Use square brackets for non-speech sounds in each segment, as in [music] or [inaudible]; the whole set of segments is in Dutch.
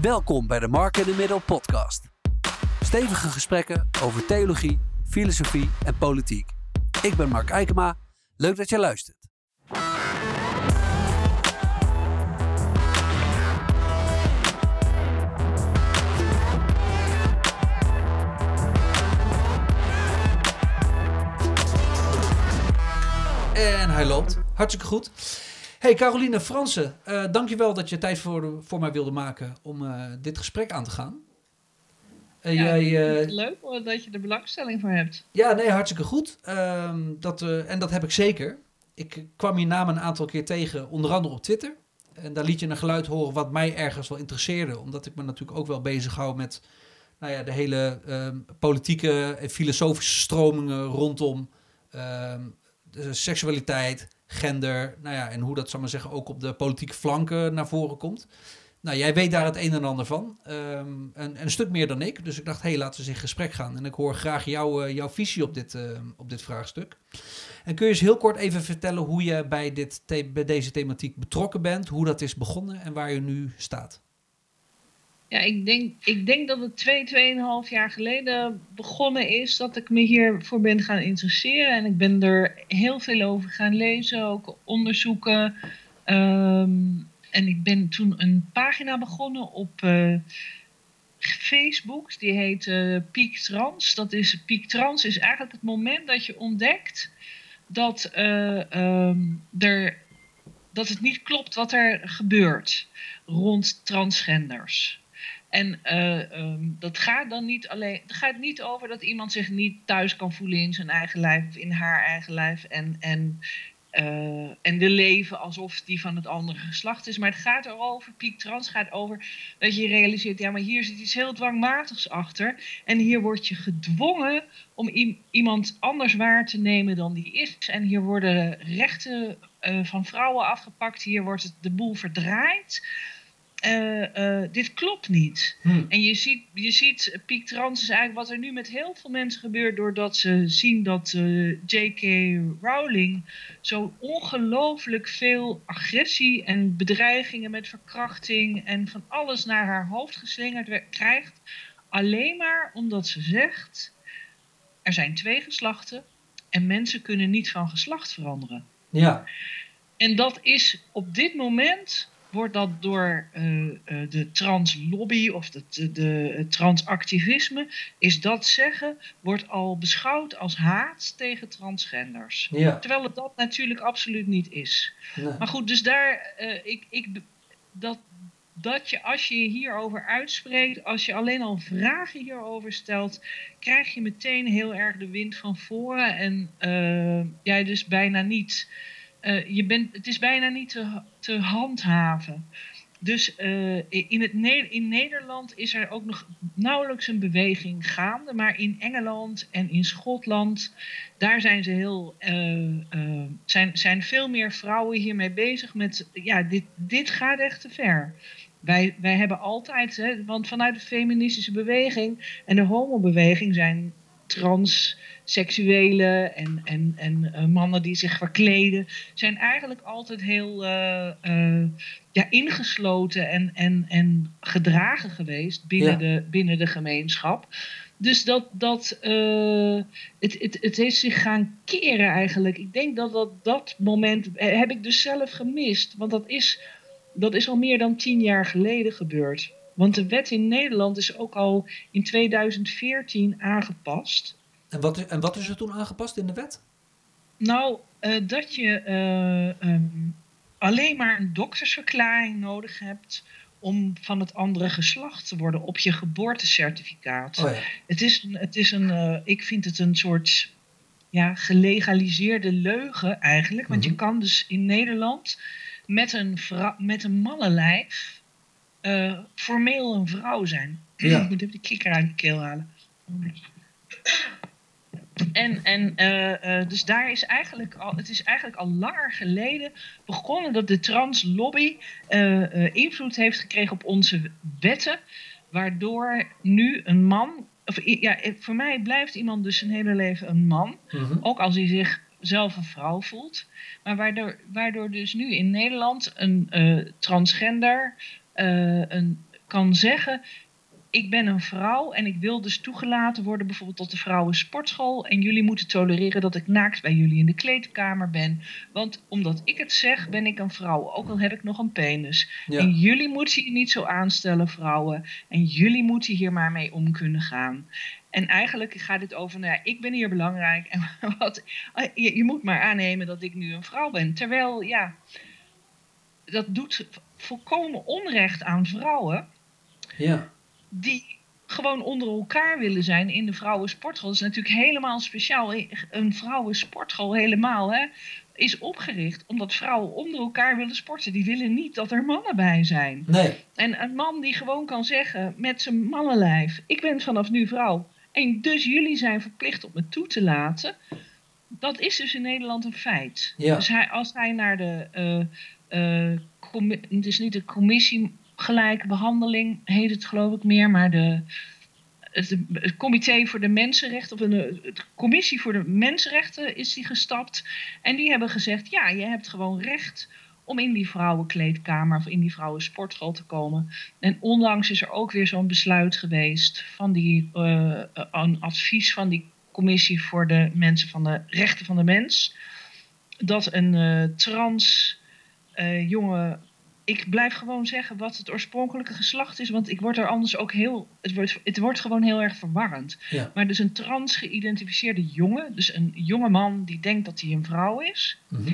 Welkom bij de Mark in the Middle podcast. Stevige gesprekken over theologie, filosofie en politiek. Ik ben Mark Eikema. Leuk dat je luistert. En hij loopt. Hartstikke goed. Hey Caroline Fransen, uh, dankjewel dat je tijd voor, voor mij wilde maken om uh, dit gesprek aan te gaan. Uh, ja, jij, leuk dat je er belangstelling voor hebt. Ja, nee, hartstikke goed. Ehm, dat, en dat heb ik zeker. Ik kwam je naam een aantal keer tegen, onder andere op Twitter. En daar liet je een geluid horen wat mij ergens wel interesseerde. Omdat ik me natuurlijk ook wel bezig hou met nou ja, de hele ehm, politieke en filosofische stromingen rondom ehm, de seksualiteit, gender, nou ja, en hoe dat, zal maar zeggen, ook op de politieke flanken naar voren komt. Nou, jij weet daar het een en ander van. Um, en, een stuk meer dan ik. Dus ik dacht, hé, hey, laten we eens in gesprek gaan. En ik hoor graag jou, uh, jouw visie op dit, uh, op dit vraagstuk. En kun je eens heel kort even vertellen hoe je bij, dit bij deze thematiek betrokken bent, hoe dat is begonnen en waar je nu staat? Ja, ik denk, ik denk dat het twee, tweeënhalf jaar geleden begonnen is dat ik me hiervoor ben gaan interesseren. En ik ben er heel veel over gaan lezen, ook onderzoeken. Um, en ik ben toen een pagina begonnen op uh, Facebook. Die heet uh, Piek Trans. Dat is, Piek Trans is eigenlijk het moment dat je ontdekt dat, uh, um, er, dat het niet klopt wat er gebeurt rond transgenders. En uh, um, dat gaat dan niet alleen. Het gaat niet over dat iemand zich niet thuis kan voelen in zijn eigen lijf of in haar eigen lijf. En, en, uh, en de leven alsof die van het andere geslacht is. Maar het gaat erover, piek trans gaat over dat je realiseert, ja, maar hier zit iets heel dwangmatigs achter. En hier word je gedwongen om iemand anders waar te nemen dan die is. En hier worden rechten uh, van vrouwen afgepakt. Hier wordt het de boel verdraaid. Uh, uh, dit klopt niet. Hmm. En je ziet, je ziet, piek trans is eigenlijk wat er nu met heel veel mensen gebeurt, doordat ze zien dat uh, J.K. Rowling zo ongelooflijk veel agressie en bedreigingen met verkrachting en van alles naar haar hoofd geslingerd krijgt. Alleen maar omdat ze zegt: er zijn twee geslachten en mensen kunnen niet van geslacht veranderen. Ja. En dat is op dit moment wordt dat door uh, uh, de translobby of de, de, de, transactivisme, is dat zeggen, wordt al beschouwd als haat tegen transgenders. Ja. Terwijl het dat natuurlijk absoluut niet is. Nee. Maar goed, dus daar, uh, ik, ik, dat, dat je als je hierover uitspreekt, als je alleen al vragen hierover stelt, krijg je meteen heel erg de wind van voren en jij dus bijna niet je bent, het is bijna niet te, te handhaven. Dus uh, in, het in Nederland is er ook nog nauwelijks een beweging gaande. Maar in Engeland en in Schotland, daar zijn ze heel. Uh, zijn, zijn veel meer vrouwen hiermee bezig met. Ja, dit, dit gaat echt te ver. Wij, wij hebben altijd, hè, want vanuit de feministische beweging en de homobeweging zijn transseksuelen en, en, en uh, mannen die zich verkleden, zijn eigenlijk altijd heel uh, uh, ja, ingesloten en, en, en gedragen geweest binnen, ja. de, binnen de gemeenschap. Dus dat, dat het, het, het heeft zich gaan keren eigenlijk. Ik denk dat dat, dat moment heb ik dus zelf gemist. Want dat is, dat is al meer dan tien jaar geleden gebeurd. Want de wet in Nederland is ook al in 2014 aangepast. En wat, en wat is er toen aangepast in de wet? Nou, uh, dat je uh, um, alleen maar een doktersverklaring nodig hebt om van het andere geslacht te worden op je geboortecertificaat. Oh ja. Het is, het is een, uh, ik vind het een soort ja, gelegaliseerde leugen eigenlijk. Want mm -hmm. je kan dus in Nederland met een, met een mannenlijf uh, formeel een vrouw zijn. Ja. Ik moet even de kikker uit de keel halen. En, en uh, uh, dus daar is eigenlijk al, het is eigenlijk al langer geleden begonnen dat de translobby invloed heeft gekregen op onze wetten, waardoor nu een man, of ja, voor mij blijft iemand dus zijn hele leven een man, Mhm. ook als hij zich zelf een vrouw voelt, maar waardoor, waardoor dus nu in Nederland een transgender een kan zeggen: ik ben een vrouw en ik wil dus toegelaten worden bijvoorbeeld tot de vrouwen sportschool. En jullie moeten tolereren dat ik naakt bij jullie in de kleedkamer ben. Want omdat ik het zeg, ben ik een vrouw. Ook al heb ik nog een penis. En jullie moeten je niet zo aanstellen, vrouwen. En jullie moeten hier maar mee om kunnen gaan. En eigenlijk gaat dit over, nou ja, ik ben hier belangrijk. [laughs] En wat, je, je moet maar aannemen dat ik nu een vrouw ben. Terwijl, ja, dat doet volkomen onrecht aan vrouwen. Ja die gewoon onder elkaar willen zijn in de vrouwensportschool. Dat is natuurlijk helemaal speciaal. Een vrouwensportschool helemaal hè, is opgericht omdat vrouwen onder elkaar willen sporten. Die willen niet dat er mannen bij zijn. Nee. En een man die gewoon kan zeggen met zijn mannenlijf: Ik ben vanaf nu vrouw. En dus jullie zijn verplicht op me toe te laten. Dat is dus in Nederland een feit. Ja. Dus hij, als hij naar de. Uh, uh, het is niet de commissie gelijke behandeling heet het geloof ik meer, maar de, het, comité voor de mensenrechten, of het commissie voor de mensenrechten is die gestapt. En die hebben gezegd, ja, je hebt gewoon recht om in die vrouwenkleedkamer of in die vrouwensportschool te komen. En onlangs is er ook weer zo'n besluit geweest van die, uh, een advies van die commissie voor de mensen van de rechten van de mens. Dat een uh, trans uh, jonge ik blijf gewoon zeggen wat het oorspronkelijke geslacht is, want ik word er anders ook heel. Het wordt, het wordt gewoon heel erg verwarrend. Ja. Maar dus een trans geïdentificeerde jongen, dus een jonge man die denkt dat hij een vrouw is, Mhm.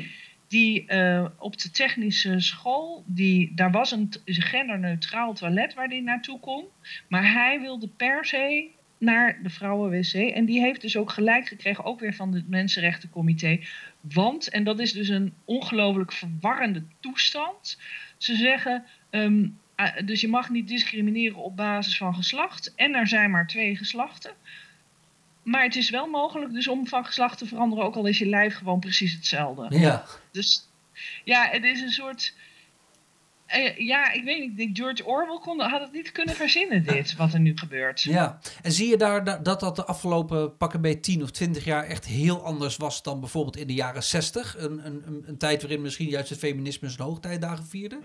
die uh, op de technische school, die, daar was een genderneutraal toilet waar hij naartoe kon, maar hij wilde per se naar de vrouwenwc. En die heeft dus ook gelijk gekregen, ook weer van het Mensenrechtencomité. Want, en dat is dus een ongelooflijk verwarrende toestand. Ze zeggen, um, dus je mag niet discrimineren op basis van geslacht. En er zijn maar twee geslachten. Maar het is wel mogelijk dus om van geslacht te veranderen, ook al is je lijf gewoon precies hetzelfde. Ja. Dus ja, het is een soort. Uh, ja, ik weet niet. George Orwell kon, had het niet kunnen verzinnen, dit, wat er nu gebeurt. Ja, en zie je daar dat dat de afgelopen pakken bij 10 of 20 jaar echt heel anders was dan bijvoorbeeld in de jaren 60? Een, een, een tijd waarin misschien juist het feminisme zijn hoogtijdagen vierde?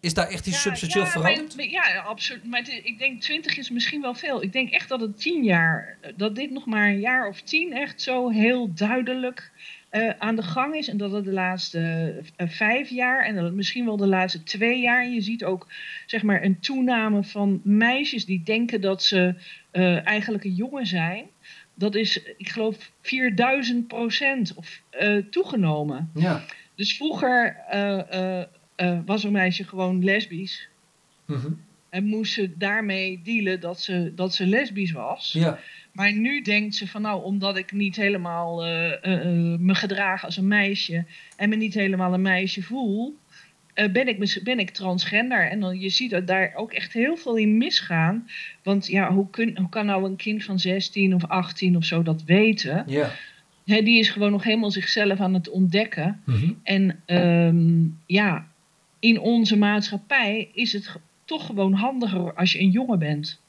Is daar echt iets ja, substantieel ja, veranderd? Maar, ja, absoluut. Maar het, ik denk 20 is misschien wel veel. Ik denk echt dat het 10 jaar, dat dit nog maar een jaar of 10 echt zo heel duidelijk uh, aan de gang is. En dat het de laatste uh, vijf jaar en dat misschien wel de laatste twee jaar. En je ziet ook zeg maar, een toename van meisjes die denken dat ze uh, eigenlijk een jongen zijn. Dat is, ik geloof, 4000 procent of, toegenomen. Ja. Dus vroeger was een meisje gewoon lesbisch. Mm -hmm. En moest ze daarmee dealen dat ze, dat ze lesbisch was. Ja. Maar nu denkt ze van nou, omdat ik niet helemaal uh, uh, me gedraag als een meisje en me niet helemaal een meisje voel, uh, ben, ik, ben ik transgender. En dan, je ziet dat daar ook echt heel veel in misgaan. Want ja, hoe, kun, hoe kan nou een kind van 16 of 18 of zo dat weten? Ja. He, die is gewoon nog helemaal zichzelf aan het ontdekken. Mm -hmm. En um, ja, in onze maatschappij is het toch gewoon handiger als je een jongen bent.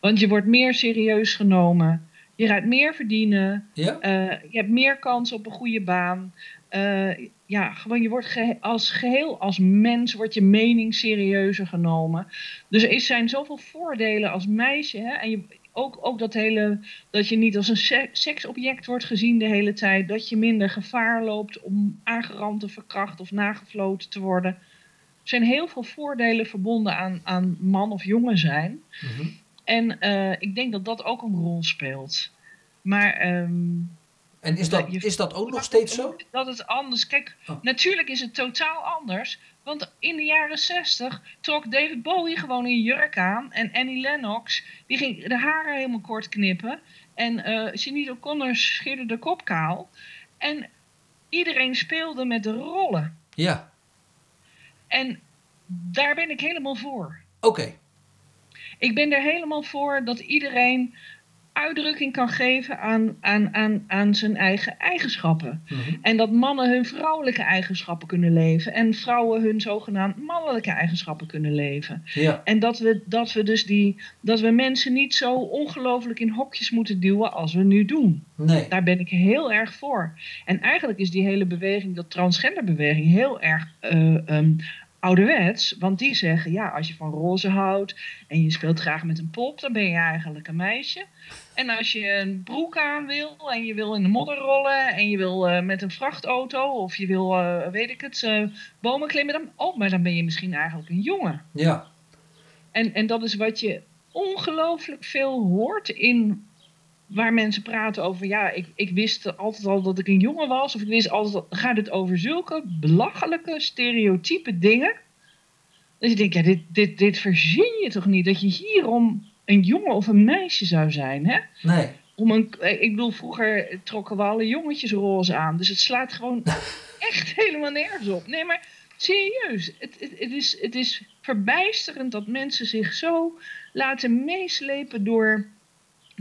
Want je wordt meer serieus genomen. Je gaat meer verdienen. Ja? Uh, je hebt meer kans op een goede baan. Uh, ja, gewoon je wordt als geheel, als mens, wordt je mening serieuzer genomen. Dus er zijn zoveel voordelen als meisje. Hè? En je, ook, ook dat hele, dat je niet als een se seksobject wordt gezien de hele tijd. Dat je minder gevaar loopt om aangerand, of verkracht of nagefloten te worden. Er zijn heel veel voordelen verbonden aan, aan man of jongen zijn. Mm -hmm. En uh, ik denk dat dat ook een rol speelt. Maar. Um, en is dat, is dat ook nog steeds zo? Dat het anders. Kijk, Oh. natuurlijk is het totaal anders. Want in de jaren 60 trok David Bowie gewoon een jurk aan. En Annie Lennox, die ging de haren helemaal kort knippen. En uh, Sinead O'Connor scheerde de kop kaal. En iedereen speelde met de rollen. Ja, En daar ben ik helemaal voor. oké. Ik ben er helemaal voor dat iedereen uitdrukking kan geven aan, aan, aan, aan zijn eigen eigenschappen. Mhm. En dat mannen hun vrouwelijke eigenschappen kunnen leven. En vrouwen hun zogenaamd mannelijke eigenschappen kunnen leven. Ja, En dat we, dat we dus die, dat we mensen niet zo ongelooflijk in hokjes moeten duwen als we nu doen. nee. Daar ben ik heel erg voor. En eigenlijk is die hele beweging, dat transgenderbeweging, heel erg um, ouderwets, want die zeggen ja, als je van roze houdt en je speelt graag met een pop, dan ben je eigenlijk een meisje. En als je een broek aan wil en je wil in de modder rollen en je wil uh, met een vrachtauto of je wil, uh, weet ik het, uh, bomen klimmen, dan, oh, maar dan ben je misschien eigenlijk een jongen. Ja. En, en dat is wat je ongelooflijk veel hoort in waar mensen praten over, ja, ik, ik wist altijd al dat ik een jongen was, of ik wist altijd, gaat het over zulke belachelijke, stereotype dingen, dat je denkt, ja, dit, dit, dit verzin je toch niet, dat je hierom een jongen of een meisje zou zijn, hè? Nee. Om een, ik bedoel, vroeger trokken we alle jongetjes roze aan, dus het slaat gewoon [laughs] echt helemaal nergens op. Nee, maar serieus, het, het, het, is, het is verbijsterend dat mensen zich zo laten meeslepen door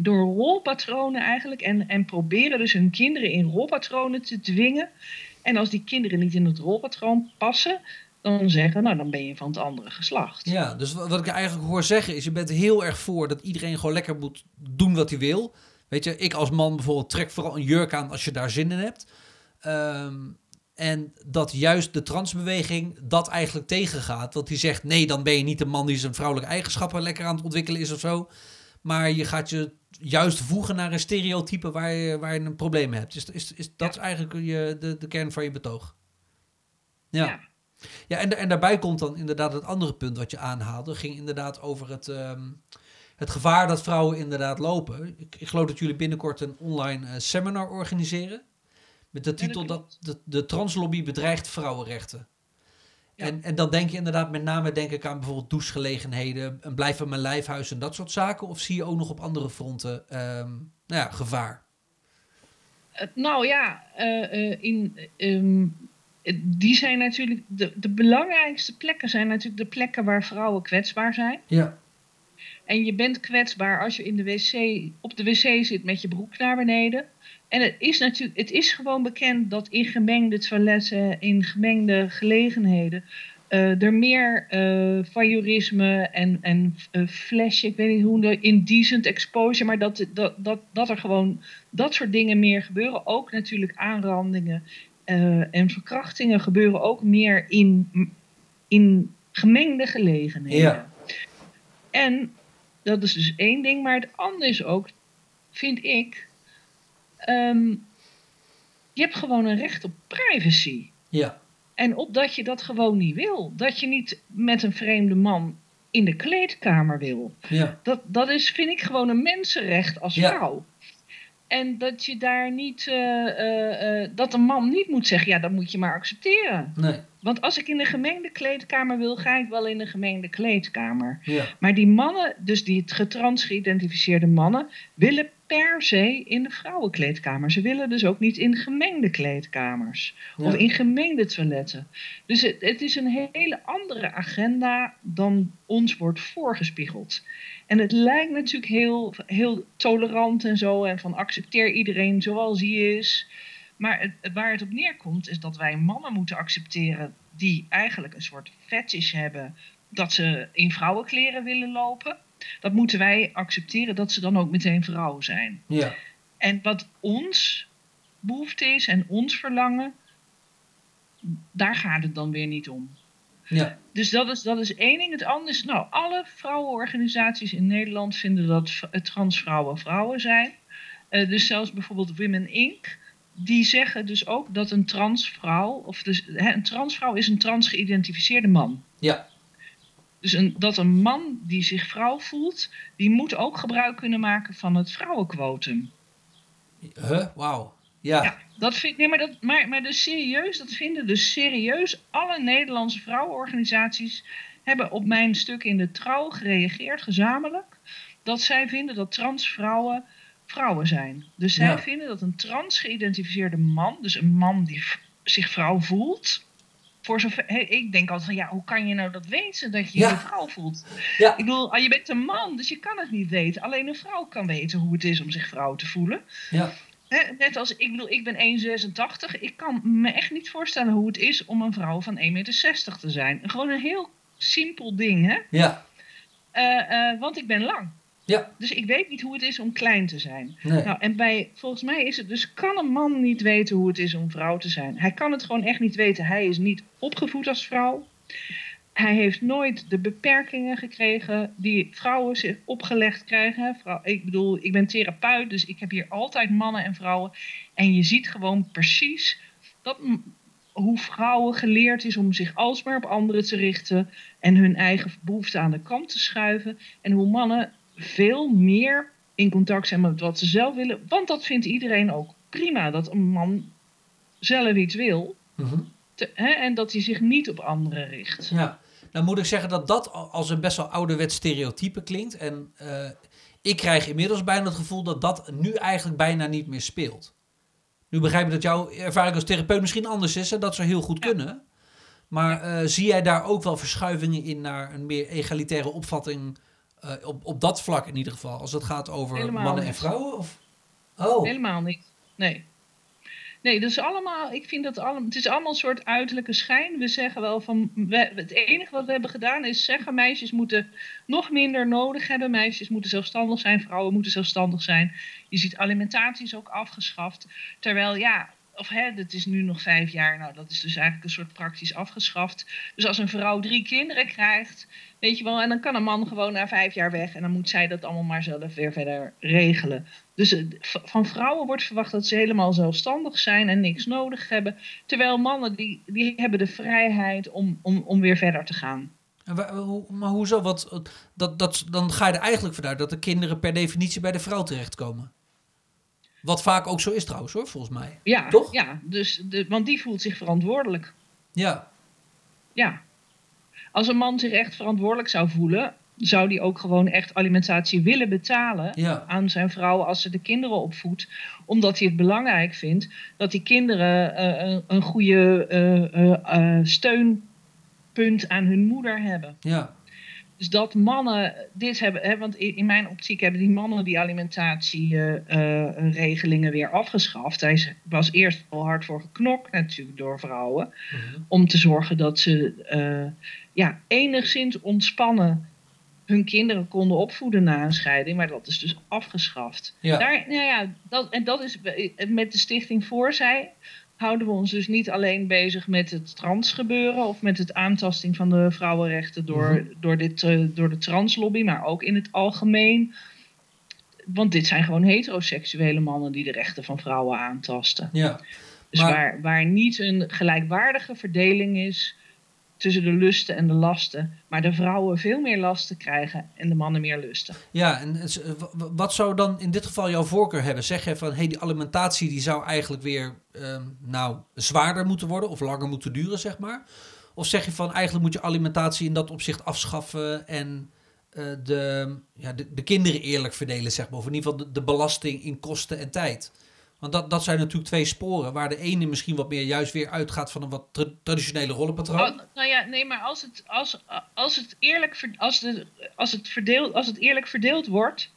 door rolpatronen eigenlijk. En, en proberen dus hun kinderen in rolpatronen te dwingen. En als die kinderen niet in het rolpatroon passen, dan zeggen, nou dan ben je van het andere geslacht. Ja, dus wat ik eigenlijk hoor zeggen is, je bent heel erg voor dat iedereen gewoon lekker moet doen wat hij wil. Weet je, ik als man bijvoorbeeld trek vooral een jurk aan als je daar zin in hebt. Ehm, en dat juist de transbeweging dat eigenlijk tegengaat. Want die zegt, nee, dan ben je niet de man die zijn vrouwelijke eigenschappen lekker aan het ontwikkelen is of zo. Maar je gaat je juist voegen naar een stereotype waar je, waar je een probleem hebt. Is, is, is dat ja. eigenlijk je, de, de kern van je betoog? Ja. ja. ja. en, en daarbij komt dan inderdaad het andere punt wat je aanhaalde. ging inderdaad over het, um, het gevaar dat vrouwen inderdaad lopen. Ik, ik geloof dat jullie binnenkort een online uh, seminar organiseren. Met de titel dat, dat de, de translobby bedreigt vrouwenrechten. En, en dan denk je inderdaad met name denk ik aan bijvoorbeeld douchegelegenheden, een blijven mijn lijfhuis en dat soort zaken. Of zie je ook nog op andere fronten um, nou ja, gevaar? Uh, nou ja, uh, in, um, die zijn natuurlijk, de, de belangrijkste plekken zijn natuurlijk de plekken waar vrouwen kwetsbaar zijn. Ja. En je bent kwetsbaar als je in de wc, op de wc zit met je broek naar beneden. En het is natuurlijk, het is gewoon bekend dat in gemengde toiletten, in gemengde gelegenheden, uh, er meer uh, voyeurisme en, en uh, flash, ik weet niet hoe, indecent exposure, maar dat, dat, dat, dat er gewoon dat soort dingen meer gebeuren. Ook natuurlijk aanrandingen en verkrachtingen gebeuren ook meer in, in gemengde gelegenheden. Ja. En dat is dus één ding, maar het andere is ook, vind ik, Um, je hebt gewoon een recht op privacy. Ja. En opdat je dat gewoon niet wil. Dat je niet met een vreemde man in de kleedkamer wil. Ja. Dat, dat is, vind ik, gewoon een mensenrecht als ja. vrouw. En dat je daar niet, uh, uh, uh, dat een man niet moet zeggen, ja, dat moet je maar accepteren. Nee. Want als ik in de gemengde kleedkamer wil, ga ik wel in de gemengde kleedkamer. Ja. Maar die mannen, dus die getrans geïdentificeerde mannen, willen per se in de vrouwenkleedkamer. Ze willen dus ook niet in gemengde kleedkamers ja. of in gemengde toiletten. Dus het, het is een hele andere agenda dan ons wordt voorgespiegeld. En het lijkt natuurlijk heel, heel tolerant en zo en van accepteer iedereen zoals hij is. Maar het, waar het op neerkomt is dat wij mannen moeten accepteren die eigenlijk een soort fetish hebben dat ze in vrouwenkleren willen lopen. Dat moeten wij accepteren dat ze dan ook meteen vrouwen zijn. Ja. En wat ons behoefte is en ons verlangen, daar gaat het dan weer niet om. Ja. Dus dat is, dat is één ding. Het andere is, nou, alle vrouwenorganisaties in Nederland vinden dat transvrouwen vrouwen zijn. Uh, dus zelfs bijvoorbeeld Women Inc die zeggen dus ook dat een transvrouw, of dus, hè, een transvrouw is een transgeïdentificeerde man. Ja. Dus een, dat een man die zich vrouw voelt, die moet ook gebruik kunnen maken van het vrouwenquotum. Huh? Wauw. Ja. ja. dat vind, nee, maar, dat, maar, maar dus serieus, dat vinden dus serieus alle Nederlandse vrouwenorganisaties hebben op mijn stuk in de trouw gereageerd, gezamenlijk, dat zij vinden dat transvrouwen vrouwen zijn. Dus zij Ja. vinden dat een trans geïdentificeerde man, dus een man die zich vrouw voelt, voor zover, hey, ik denk altijd van ja, hoe kan je nou dat weten dat je Ja. je vrouw voelt? Ja. Ik bedoel, ah, je bent een man, dus je kan het niet weten. Alleen een vrouw kan weten hoe het is om zich vrouw te voelen. Ja. Net als, ik bedoel, ik ben 1,86. Ik kan me echt niet voorstellen hoe het is om een vrouw van 1,60 meter te zijn. Gewoon een heel simpel ding, hè? Ja. Eh, eh, want ik ben lang. Ja. Dus ik weet niet hoe het is om klein te zijn. Nee. Nou, en bij, volgens mij is het dus, kan een man niet weten hoe het is om vrouw te zijn. Hij kan het gewoon echt niet weten. Hij is niet opgevoed als vrouw. hij heeft nooit de beperkingen gekregen die vrouwen zich opgelegd krijgen. Vrouw, ik bedoel, ik ben therapeut, dus ik heb hier altijd mannen en vrouwen. En je ziet gewoon precies dat, hoe vrouwen geleerd is om zich alsmaar op anderen te richten en hun eigen behoeften aan de kant te schuiven. En hoe mannen veel meer in contact zijn met wat ze zelf willen. Want dat vindt iedereen ook prima, dat een man zelf iets wil. Mhm. te- hè, en dat hij zich niet op anderen richt. Ja, nou moet ik zeggen dat dat al- als een best wel ouderwets stereotype klinkt. En eh, ik krijg inmiddels bijna het gevoel dat dat nu eigenlijk bijna niet meer speelt. Nu begrijp ik dat jouw ervaring als therapeut misschien anders is en dat zou heel goed Ja. kunnen. Maar eh, zie jij daar ook wel verschuivingen in naar een meer egalitaire opvatting eh, op, op dat vlak in ieder geval? Als het gaat over Helemaal mannen en vrouwen? Of? Oh, Helemaal niet. Nee. Nee, dat is allemaal, ik vind dat allemaal, het is allemaal een soort uiterlijke schijn. We zeggen wel van, we, het enige wat we hebben gedaan is zeggen, meisjes moeten nog minder nodig hebben. Meisjes moeten zelfstandig zijn, vrouwen moeten zelfstandig zijn. Je ziet alimentatie is ook afgeschaft. Terwijl ja, of hè, het is nu nog vijf jaar, nou dat is dus eigenlijk een soort praktisch afgeschaft. Dus als een vrouw drie kinderen krijgt, weet je wel, en dan kan een man gewoon na vijf jaar weg en dan moet zij dat allemaal maar zelf weer verder regelen. Dus eh, van vrouwen wordt verwacht dat ze helemaal zelfstandig zijn en niks nodig hebben. Terwijl mannen die, die hebben de vrijheid om, om, om weer verder te gaan. Maar hoezo? Wat, dat, dat, dan ga je er eigenlijk vanuit dat de kinderen per definitie bij de vrouw terechtkomen. Wat vaak ook zo is trouwens hoor, volgens mij. Ja, Toch? ja dus de, want die voelt zich verantwoordelijk. Ja, Ja. Als een man zich echt verantwoordelijk zou voelen, zou die ook gewoon echt alimentatie willen betalen ja, aan zijn vrouw als ze de kinderen opvoedt. Omdat hij het belangrijk vindt dat die kinderen eh, een, een goede eh, eh, steunpunt aan hun moeder hebben. ja. Dus dat mannen dit hebben, hè, want in in mijn optiek hebben die mannen die alimentatieregelingen weer afgeschaft. Hij was eerst al hard voor geknokt, natuurlijk door vrouwen, Mhm. om te zorgen dat ze eh, ja, enigszins ontspannen hun kinderen konden opvoeden na een scheiding, maar dat is dus afgeschaft. Ja. Daar, nou ja, dat, en dat is met de stichting Voorzij houden we ons dus niet alleen bezig met het transgebeuren of met het aantasting van de vrouwenrechten door, Mhm. door, dit, eh, door de translobby, maar ook in het algemeen. Want dit zijn gewoon heteroseksuele mannen die de rechten van vrouwen aantasten. ja. Dus Maar- waar, waar niet een gelijkwaardige verdeling is tussen de lusten en de lasten, maar de vrouwen veel meer lasten krijgen en de mannen meer lusten. Ja, en eh, wat zou dan in dit geval jouw voorkeur hebben? Zeg je van, hey, die alimentatie die zou eigenlijk weer ehm, nou, zwaarder moeten worden of langer moeten duren, zeg maar? Of zeg je van, eigenlijk moet je alimentatie in dat opzicht afschaffen en eh, de, ja, de, de kinderen eerlijk verdelen, zeg maar? Of in ieder geval de, de belasting in kosten en tijd. Want dat, dat zijn natuurlijk twee sporen waar de ene misschien wat meer juist weer uitgaat van een wat tra- traditionele rollenpatroon. Oh, nou ja, nee, maar als het, als, als het, eerlijk, als de, als, het verdeeld, als het eerlijk verdeeld wordt,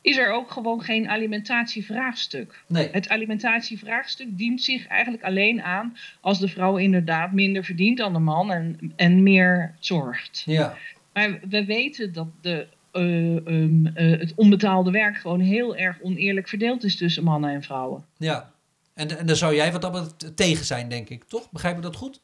is er ook gewoon geen alimentatievraagstuk. Nee, Het alimentatievraagstuk dient zich eigenlijk alleen aan als de vrouw inderdaad minder verdient dan de man en, en meer zorgt. ja, Maar we weten dat de, eh, ehm, eh, het onbetaalde werk gewoon heel erg oneerlijk verdeeld is tussen mannen en vrouwen. ja. En, en daar zou jij wat dat tegen zijn, denk ik, toch? Begrijp ik dat goed?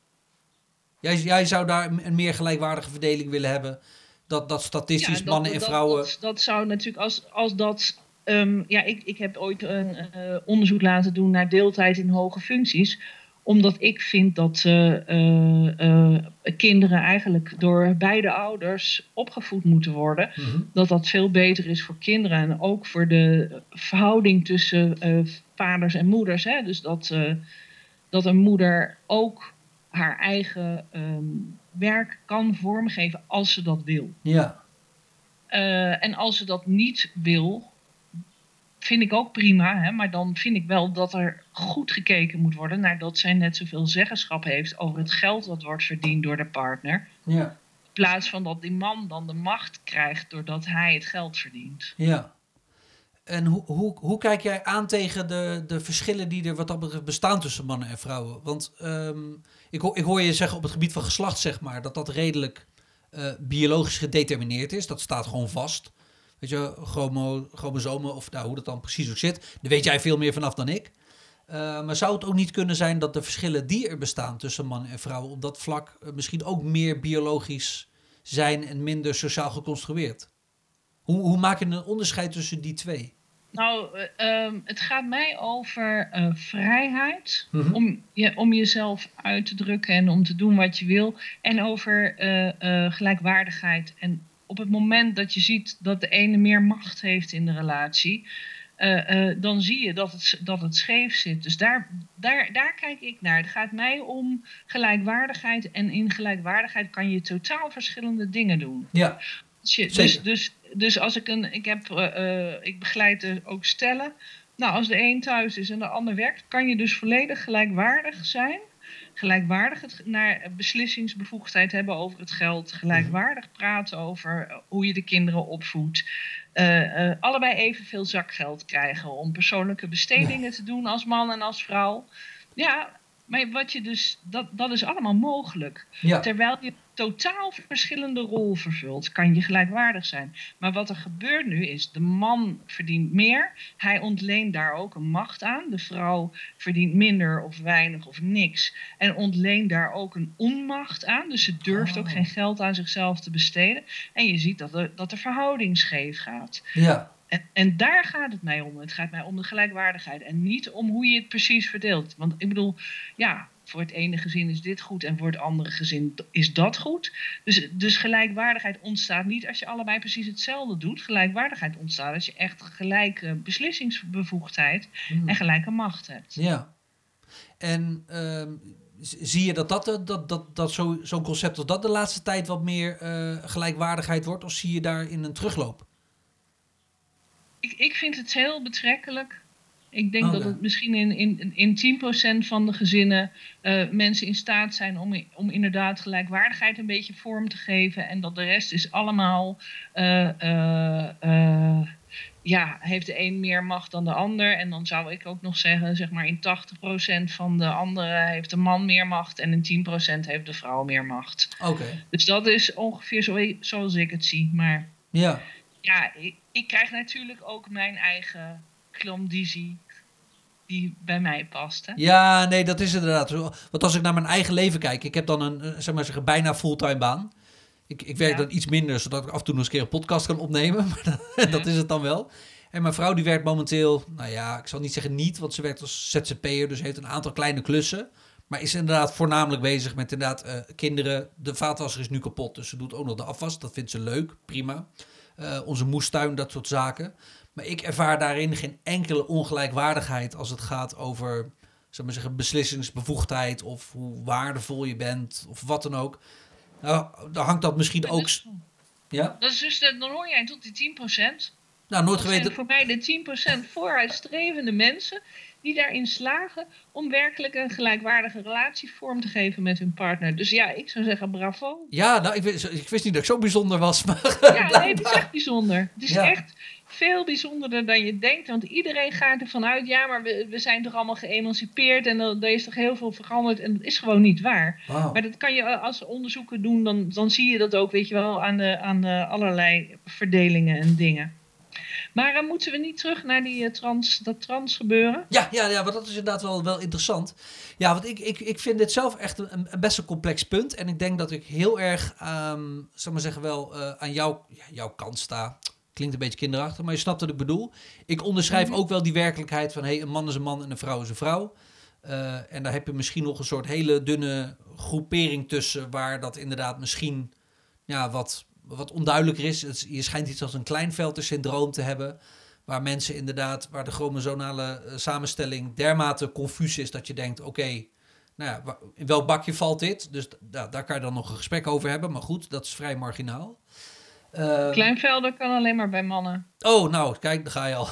Jij, jij zou daar een- meer gelijkwaardige verdeling willen hebben. Dat, dat statistisch Ja, dat- mannen en vrouwen. Dat, dat zou natuurlijk als, als dat. ehm, ja, ik, ik heb ooit een eh, onderzoek laten doen naar deeltijd in hoge functies. Omdat ik vind dat eh, kinderen eigenlijk door beide ouders opgevoed moeten worden. Mhm. Dat dat veel beter is voor kinderen en ook voor de verhouding tussen eh, vaders en moeders. Hè? Dus dat, eh, dat een moeder ook haar eigen ehm, werk kan vormgeven als ze dat wil. Ja, Eh, en als ze dat niet wil, vind ik ook prima. Hè? Maar dan vind ik wel dat er goed gekeken moet worden naar dat zij net zoveel zeggenschap heeft over het geld dat wordt verdiend door de partner. ja, In plaats van dat die man dan de macht krijgt doordat hij het geld verdient. ja. En hoe, hoe, hoe kijk jij aan tegen de, de verschillen die er wat dat betreft bestaan tussen mannen en vrouwen? Want ehm, ik, hoor, ik hoor je zeggen op het gebied van geslacht, zeg maar, dat dat redelijk eh, biologisch gedetermineerd is. Dat staat gewoon vast. Weet je, chromo, chromosomen of nou, hoe dat dan precies ook zit. Daar weet jij veel meer vanaf dan ik. Uh, maar zou het ook niet kunnen zijn dat de verschillen die er bestaan tussen man en vrouw op dat vlak uh, misschien ook meer biologisch zijn en minder sociaal geconstrueerd? Hoe, hoe maak je een onderscheid tussen die twee? Nou, uh, um, het gaat mij over vrijheid mm-hmm. om, je, om jezelf uit te drukken en om te doen wat je wil. En over gelijkwaardigheid. En op het moment dat je ziet dat de ene meer macht heeft in de relatie, uh, uh, dan zie je dat het, dat het scheef zit. Dus daar, daar, daar kijk ik naar. Het gaat mij om gelijkwaardigheid. En in gelijkwaardigheid kan je totaal verschillende dingen doen. Ja. Dus, je, dus, dus, dus, als ik een. Ik, heb, uh, ik begeleid ook stellen. Nou, als de een thuis is en de ander werkt, kan je dus volledig gelijkwaardig zijn gelijkwaardig het, naar beslissingsbevoegdheid hebben over het geld, gelijkwaardig praten over hoe je de kinderen opvoedt, uh, uh, allebei evenveel zakgeld krijgen om persoonlijke bestedingen te doen als man en als vrouw. Ja, maar wat je dus, dat, dat is allemaal mogelijk. Terwijl je totaal verschillende rol vervult, kan je gelijkwaardig zijn. Maar wat er gebeurt nu is, de man verdient meer, hij ontleent daar ook een macht aan. De vrouw verdient minder of weinig of niks en ontleent daar ook een onmacht aan. Dus ze durft ook oh. geen geld aan zichzelf te besteden. En je ziet dat de, dat de verhouding scheef gaat. Ja. En, en, daar gaat het mij om. Het gaat mij om de gelijkwaardigheid. En niet om hoe je het precies verdeelt. Want ik bedoel, ja, voor het ene gezin is dit goed en voor het andere gezin is dat goed. Dus, dus gelijkwaardigheid ontstaat niet als je allebei precies hetzelfde doet. Gelijkwaardigheid ontstaat als je echt gelijke beslissingsbevoegdheid hmm. en gelijke macht hebt. Ja. En uh, zie je dat, dat, dat, dat, dat zo'n zo concept als dat de laatste tijd wat meer uh, gelijkwaardigheid wordt? Of zie je daar in een terugloop? Ik, ik vind het heel betrekkelijk ik denk oh, dat het misschien in, in, in 10% van de gezinnen uh, mensen in staat zijn om, om inderdaad gelijkwaardigheid een beetje vorm te geven. En dat de rest is allemaal, uh, uh, ja, heeft de een meer macht dan de ander. En dan zou ik ook nog zeggen, zeg maar in 80% van de anderen heeft de man meer macht en in 10% heeft de vrouw meer macht. Oké. Dus dat is ongeveer zo, zoals ik het zie. Maar ja, ja ik, ik krijg natuurlijk ook mijn eigen klandizie die bij mij past. Hè? Ja, nee, dat is inderdaad. Want als ik naar mijn eigen leven kijk, ik heb dan een, eh, zeg maar zeggen, bijna fulltime baan. Ik, ik werk dan iets minder, zodat ik af en toe nog eens een keer een podcast kan opnemen. [laughs] Maar dat is het dan wel. En mijn vrouw die werkt momenteel, nou ja, ik zal niet zeggen niet, want ze werkt als ZZP'er, dus heeft een aantal kleine klussen. Maar is inderdaad voornamelijk bezig met inderdaad uh, kinderen. De vaatwasser is nu kapot, dus ze doet ook nog de afwas. Dat vindt ze leuk, prima. Uh, onze moestuin, dat soort zaken. Maar ik ervaar daarin geen enkele ongelijkwaardigheid als het gaat over zeg maar zeggen, beslissingsbevoegdheid of hoe waardevol je bent of wat dan ook. Nou, dan hangt dat misschien ook. ja? Dat is dus, dan hoor jij tot die 10%. Nou, nooit geweten. Voor mij de 10% vooruitstrevende mensen die daarin slagen om werkelijk een gelijkwaardige relatie vorm te geven met hun partner. Dus ja, ik zou zeggen bravo. Ja, nou, ik wist, ik wist niet dat ik zo bijzonder was. [laughs] Maar ja, nee, het is echt bijzonder. Het is echt veel bijzonderder dan je denkt. Want iedereen gaat ervan uit, ja, maar we, we zijn toch allemaal geëmancipeerd en er, is toch heel veel veranderd. En dat is gewoon niet waar. Maar dat kan je als onderzoeken doen, dan, dan zie je dat ook, weet je wel, aan, de, aan de allerlei verdelingen en dingen. Maar uh, moeten we niet terug naar die, uh, trans, dat trans gebeuren? Ja, ja, ja, want dat is inderdaad wel, wel interessant. Ja, want ik, ik, ik vind dit zelf echt een, een best een complex punt. En ik denk dat ik heel erg, um, zal maar zeggen, wel uh, aan jou, ja, jouw kant sta. Klinkt een beetje kinderachtig, maar je snapt wat ik bedoel. Ik onderschrijf mhm. ook wel die werkelijkheid van... hey, een man is een man en een vrouw is een vrouw. Uh, en daar heb je misschien nog een soort hele dunne groepering tussen... waar dat inderdaad misschien ja, wat, wat onduidelijker is. Het, je schijnt iets als een kleinvelter-syndroom te hebben... waar mensen inderdaad, waar de chromosomale uh, samenstelling dermate confuus is... dat je denkt, oké, nou ja, in welk bakje valt dit? Dus nou, daar kan je dan nog een gesprek over hebben. Maar goed, dat is vrij marginaal. Uh, Kleinvelder kan alleen maar bij mannen. Oh, nou, kijk, daar ga je al.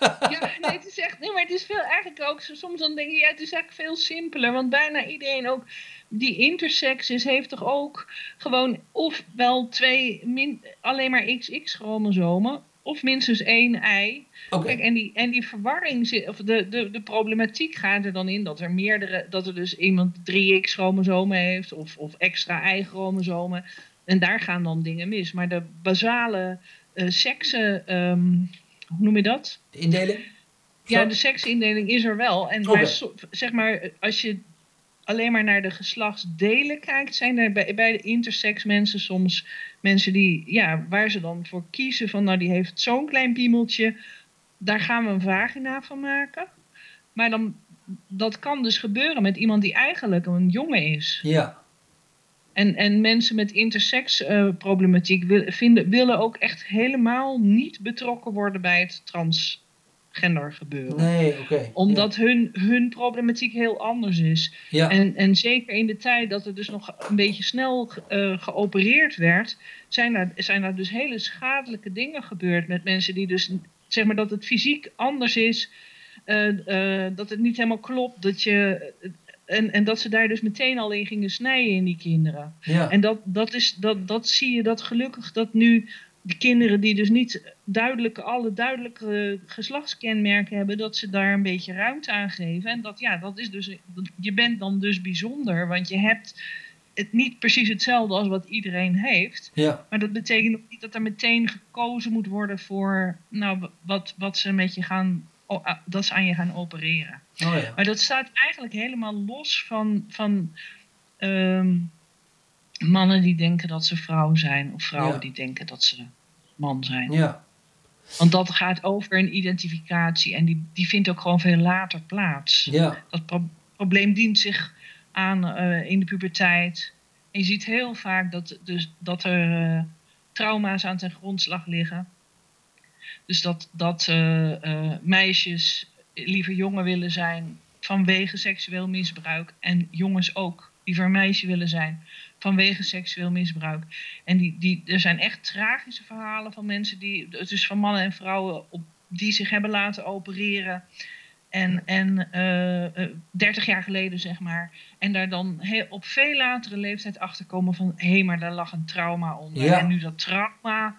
[laughs] ja, nee, het is echt, nee, maar het is veel eigenlijk ook, soms dan denk je, ja, het is eigenlijk veel simpeler, want bijna iedereen ook die intersex is, heeft toch ook gewoon ofwel twee, min, alleen maar XX-chromosomen, of minstens één ei. Okay. Kijk, en die, en die verwarring, zit, of de, de, de problematiek gaat er dan in dat er meerdere, dat er dus iemand 3X-chromosomen heeft, of, of extra Y-chromosomen. En daar gaan dan dingen mis. Maar de basale uh, seksen, um, hoe noem je dat? De indeling? Ja, de seksindeling is er wel. En Oké. maar, zeg maar, als je alleen maar naar de geslachtsdelen kijkt, zijn er bij, bij de intersex mensen soms mensen die, ja, waar ze dan voor kiezen van, nou, die heeft zo'n klein piemeltje, daar gaan we een vagina van maken. Maar dan, dat kan dus gebeuren met iemand die eigenlijk een jongen is. Ja. En, en mensen met intersex eh, wil, vinden, willen ook echt helemaal niet betrokken worden bij het transgender gebeuren Nee, oké. omdat hun, hun problematiek heel anders is. Ja. En, en zeker in de tijd dat er dus nog een beetje snel eh, geopereerd werd, zijn er, zijn er dus hele schadelijke dingen gebeurd met mensen die dus, zeg maar, dat het fysiek anders is, eh, eh, dat het niet helemaal klopt, dat je. En, en dat ze daar dus meteen al in gingen snijden in die kinderen. ja. En dat, dat, is, dat, dat zie je dat gelukkig dat nu de kinderen die dus niet duidelijke, alle duidelijke geslachtskenmerken hebben, dat ze daar een beetje ruimte aan geven. En dat, ja, dat is dus, je bent dan dus bijzonder, want je hebt het niet precies hetzelfde als wat iedereen heeft. ja. Maar dat betekent ook niet dat er meteen gekozen moet worden voor nou, wat, wat ze met je gaan, dat ze aan je gaan opereren. Oh ja. Maar dat staat eigenlijk helemaal los van, van ehm, mannen die denken dat ze vrouw zijn of vrouwen Ja. die denken dat ze man zijn. Ja. Want dat gaat over een identificatie en die, die vindt ook gewoon veel later plaats. Ja. Dat pro- probleem dient zich aan eh, in de puberteit. En je ziet heel vaak dat, dus, dat er eh, trauma's aan ten grondslag liggen. Dus dat, dat eh, meisjes liever jongen willen zijn vanwege seksueel misbruik. En jongens ook liever meisje willen zijn vanwege seksueel misbruik. En die, die, er zijn echt tragische verhalen van mensen die, dus van mannen en vrouwen, op, die zich hebben laten opereren. En, en eh, eh, 30 jaar geleden, zeg maar. En daar dan heel, op veel latere leeftijd achter komen van... hé, hey, maar daar lag een trauma onder. Ja. En nu dat trauma...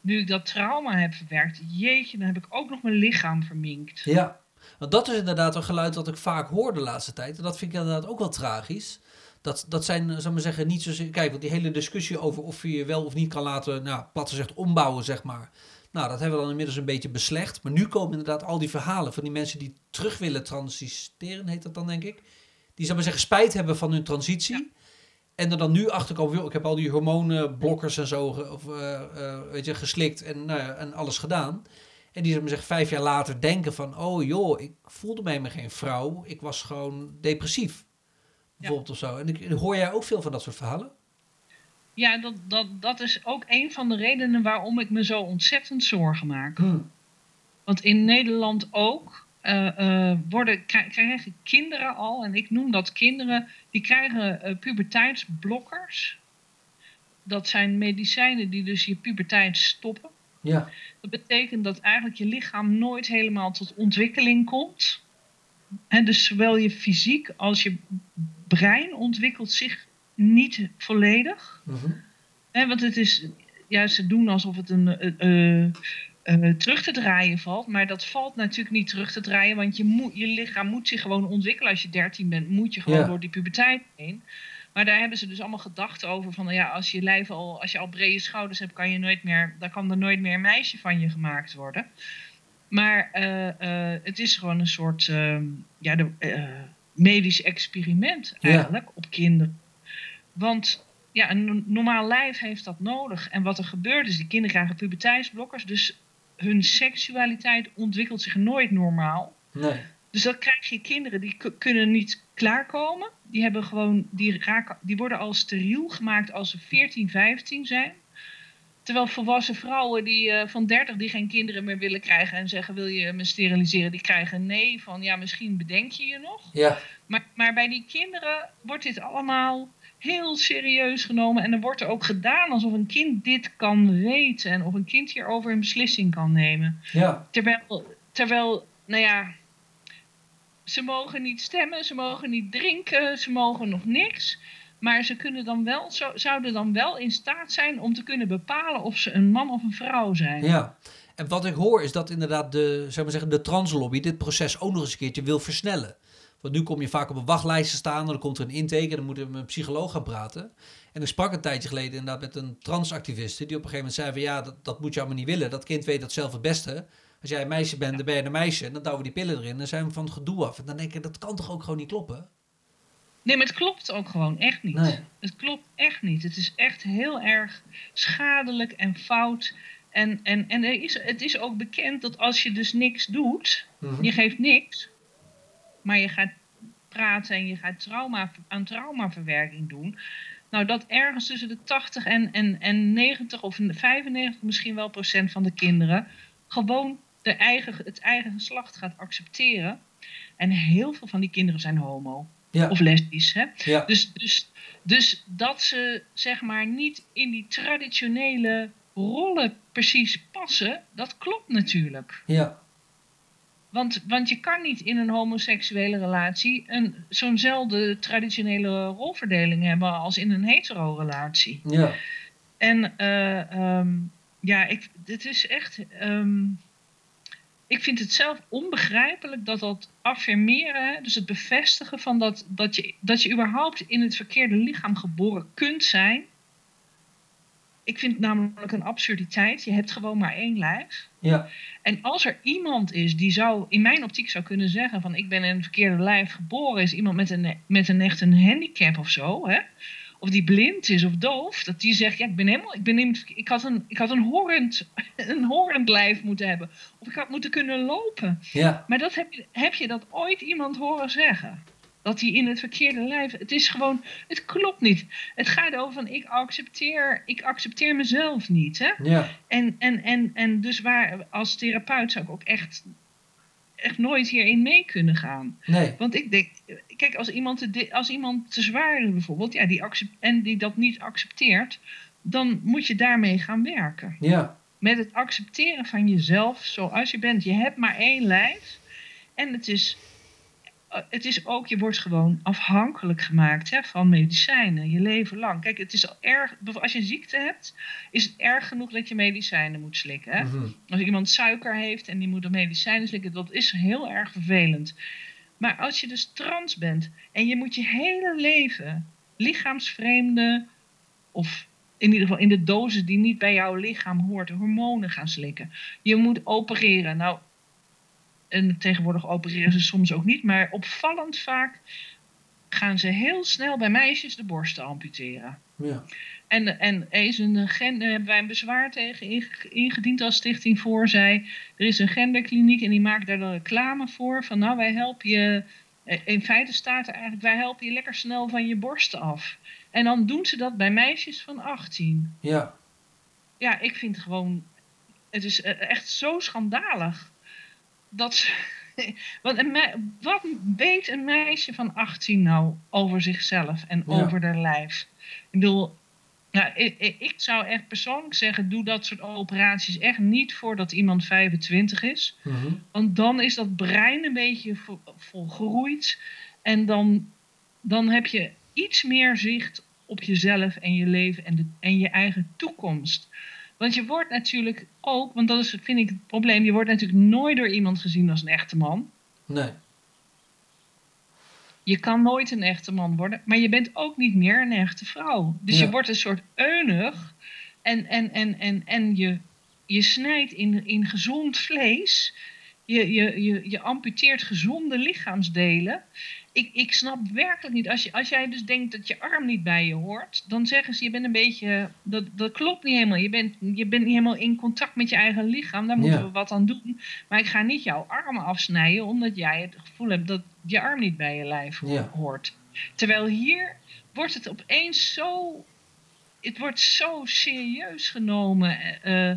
Nu ik dat trauma heb verwerkt, jeetje, dan heb ik ook nog mijn lichaam verminkt. Ja, want dat is inderdaad een geluid dat ik vaak hoor de laatste tijd. En dat vind ik inderdaad ook wel tragisch. Dat, dat zijn, zal ik maar zeggen, niet zozeer... Kijk, want die hele discussie over of je je wel of niet kan laten, nou, plat gezegd, ombouwen, zeg maar. Nou, dat hebben we dan inmiddels een beetje beslecht. Maar nu komen inderdaad al die verhalen van die mensen die terug willen transiteren, heet dat dan, denk ik. Die, zal ik maar zeggen, spijt hebben van hun transitie. En er dan nu achter komen, ik heb al die hormoonblokkers en zo of, eh, eh, weet je, geslikt en, nou ja, en alles gedaan. En die, maar zeggen, vijf jaar later denken van, oh joh, ik voelde mij me geen vrouw. Ik was gewoon depressief. Bijvoorbeeld of zo. En ik, hoor jij ook veel van dat soort verhalen? Ja, dat, dat, dat is ook een van de redenen waarom ik me zo ontzettend zorgen maak. Want in Nederland ook eh, eh, worden, krij- krijgen kinderen al, en ik noem dat kinderen, die krijgen eh, puberteitsblokkers. Dat zijn medicijnen die dus je puberteit stoppen. Ja. Dat betekent dat eigenlijk je lichaam nooit helemaal tot ontwikkeling komt. En dus zowel je fysiek als je brein ontwikkelt zich niet volledig. Mhm. Want het is juist ze doen alsof het een eh, eh, eh, terug te draaien valt. Maar dat valt natuurlijk niet terug te draaien. Want je, moet, je lichaam moet zich gewoon ontwikkelen. Als je 13 bent, moet je gewoon Ja. door die puberteit heen. Maar daar hebben ze dus allemaal gedachten over. Van nou ja, als je lijf al, als je al brede schouders hebt, kan je nooit meer, dan kan er nooit meer een meisje van je gemaakt worden. Maar het is gewoon een soort eh, ja, de, medisch experiment Ja. eigenlijk op kinderen. Want ja, een no- normaal lijf heeft dat nodig. En wat er gebeurt is, die kinderen krijgen puberteitsblokkers. Dus hun seksualiteit ontwikkelt zich nooit normaal. Nee. Dus dan krijg je kinderen die kunnen niet klaarkomen. Die, hebben gewoon, die, raken, die worden al steriel gemaakt als ze 14, 15 zijn. Terwijl volwassen vrouwen die, eh, van 30 die geen kinderen meer willen krijgen en zeggen wil je me steriliseren, die krijgen nee van ja misschien bedenk je je nog. Ja. Maar, maar bij die kinderen wordt dit allemaal heel serieus genomen. En er wordt er ook gedaan alsof een kind dit kan weten. En of een kind hierover een beslissing kan nemen. Ja. Terwijl, terwijl nou ja, ze mogen niet stemmen, ze mogen niet drinken, ze mogen nog niks. Maar ze kunnen dan wel, zo, zouden dan wel in staat zijn om te kunnen bepalen of ze een man of een vrouw zijn. Ja. En wat ik hoor is dat inderdaad de, zeg maar zeggen, de translobby dit proces ook nog eens een keertje wil versnellen. Want nu kom je vaak op een wachtlijst te staan, dan komt er een intake dan moet je met een psycholoog gaan praten. En ik sprak een tijdje geleden inderdaad met een transactiviste die op een gegeven moment zei van ja, dat, dat moet je allemaal niet willen. Dat kind weet dat zelf het beste. Als jij een meisje bent, dan ben je een meisje. En dan douwen we die pillen erin. En dan zijn we van het gedoe af. En dan denk ik, dat kan toch ook gewoon niet kloppen? Nee, maar het klopt ook gewoon echt niet. Nee. Het klopt echt niet. Het is echt heel erg schadelijk en fout. En, en, en er is, het is ook bekend dat als je dus niks doet, Mhm. je geeft niks, maar je gaat praten en je gaat trauma, aan traumaverwerking doen. Nou, dat ergens tussen de 80 en, en, en 90 of 95 misschien wel procent van de kinderen gewoon de eigen, het eigen geslacht gaat accepteren. En heel veel van die kinderen zijn homo Ja, of lesbisch. Hè? ja, Dus, dus, dus dat ze zeg maar niet in die traditionele rollen precies passen, dat klopt natuurlijk. ja, Want, want je kan niet in een homoseksuele relatie een, zo'nzelfde traditionele rolverdeling hebben als in een hetero-relatie. ja. En eh, ehm, ja, ik, het is echt. ehm, ik vind het zelf onbegrijpelijk dat dat affirmeren, dus het bevestigen van dat, dat, je, dat je überhaupt in het verkeerde lichaam geboren kunt zijn. Ik vind het namelijk een absurditeit. Je hebt gewoon maar één lijf. ja. En als er iemand is die zou, in mijn optiek zou kunnen zeggen van ik ben in een verkeerde lijf geboren, is iemand met een, met een echt een handicap of zo, hè? Of die blind is of doof, dat die zegt, ja, ik ben helemaal, ik ben ik had een, ik had een horend, [laughs] een horend lijf moeten hebben, of ik had moeten kunnen lopen. ja. Maar dat heb, je, heb je dat ooit iemand horen zeggen? Dat hij in het verkeerde lijf. Het is gewoon. Het klopt niet. Het gaat over van ik accepteer. Ik accepteer mezelf niet. Hè? ja. En, en, en, en dus waar, als therapeut zou ik ook echt, echt nooit hierin mee kunnen gaan. Nee, Want ik denk, kijk, als iemand te, als iemand te zwaar is bijvoorbeeld, ja, die accept, en die dat niet accepteert, dan moet je daarmee gaan werken. ja, Met het accepteren van jezelf zoals je bent. Je hebt maar één lijf. En het is, het is ook, je wordt gewoon afhankelijk gemaakt hè, van medicijnen, je leven lang. Kijk, het is al erg, als je een ziekte hebt, is het erg genoeg dat je medicijnen moet slikken. Hè? mhm. Als iemand suiker heeft en die moet de medicijnen slikken, dat is heel erg vervelend. Maar als je dus trans bent en je moet je hele leven lichaamsvreemde of in ieder geval in de dosis die niet bij jouw lichaam hoort, hormonen gaan slikken. Je moet opereren. Nou, en tegenwoordig opereren ze soms ook niet, maar opvallend vaak gaan ze heel snel bij meisjes de borsten amputeren. ja. En, en er is een gen, daar hebben wij een bezwaar tegen inge- ingediend als Stichting Voorzij. Er is een genderkliniek en die maakt daar dan reclame voor. Van nou, wij helpen je. eh, In feite staat er eigenlijk, wij helpen je lekker snel van je borsten af. En dan doen ze dat bij meisjes van 18. ja. Ja, ik vind gewoon. Het is eh, echt zo schandalig. Dat [laughs] ze. Want een wat weet een meisje van 18 nou over zichzelf en Ja. over haar lijf? Ik bedoel, nou, ik, ik, zou echt persoonlijk zeggen: doe dat soort operaties echt niet voordat iemand 25 is. mhm. Want dan is dat brein een beetje vo- volgroeid. En dan, dan heb je iets meer zicht op jezelf en je leven en, de, en je eigen toekomst. Want je wordt natuurlijk ook, want dat is, vind ik het probleem, je wordt natuurlijk nooit door iemand gezien als een echte man. Nee, Je kan nooit een echte man worden, maar je bent ook niet meer een echte vrouw. Dus Ja. je wordt een soort eunig en, en, en, en, en je, je snijdt in, in gezond vlees. Je, je, je, je amputeert gezonde lichaamsdelen. Ik, ik snap werkelijk niet. Als, je, als jij dus denkt dat je arm niet bij je hoort, dan zeggen ze: je bent een beetje. Dat, dat klopt niet helemaal. Je bent, je bent niet helemaal in contact met je eigen lichaam. Daar moeten Ja. we wat aan doen. Maar ik ga niet jouw armen afsnijden, omdat jij het gevoel hebt dat je arm niet bij je lijf Ja. hoort. Terwijl hier wordt het opeens zo. Het wordt zo serieus genomen eh,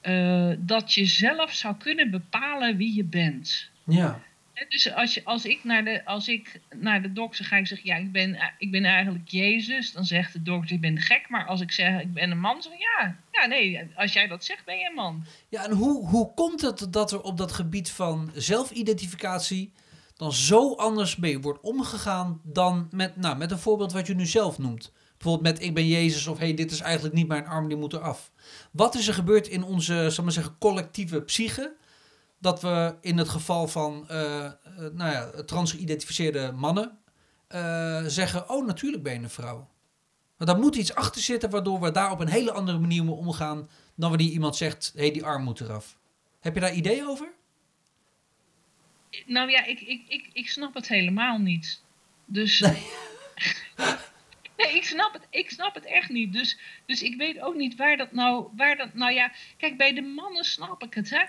eh, dat je zelf zou kunnen bepalen wie je bent. ja, Dus als, je, als, ik naar de, als ik naar de dokter ga en zeg, ja, ik ben, ik ben eigenlijk Jezus, dan zegt de dokter, je bent gek. Maar als ik zeg, ik ben een man, zeg ik, ja, ja, nee, als jij dat zegt, ben je een man. Ja, en hoe, hoe komt het dat er op dat gebied van zelfidentificatie dan zo anders mee wordt omgegaan dan met, nou, met een voorbeeld wat je nu zelf noemt? Bijvoorbeeld met ik ben Jezus of hey, dit is eigenlijk niet mijn arm, die moet eraf. Wat is er gebeurd in onze, zal ik maar zeggen, collectieve psyche? Dat we in het geval van eh, nou ja, trans-geïdentificeerde mannen eh, zeggen, oh natuurlijk ben je een vrouw. Maar daar moet iets achter zitten waardoor we daar op een hele andere manier mee omgaan dan wanneer iemand zegt, hé, hey, die arm moet eraf. Heb je daar ideeën over? Nou ja, ik, ik, ik, ik snap het helemaal niet. Dus. [laughs] Nee. ik snap het, ik snap het echt niet. Dus, dus ik weet ook niet waar dat nou. Waar dat, nou ja, kijk, bij de mannen snap ik het, hè?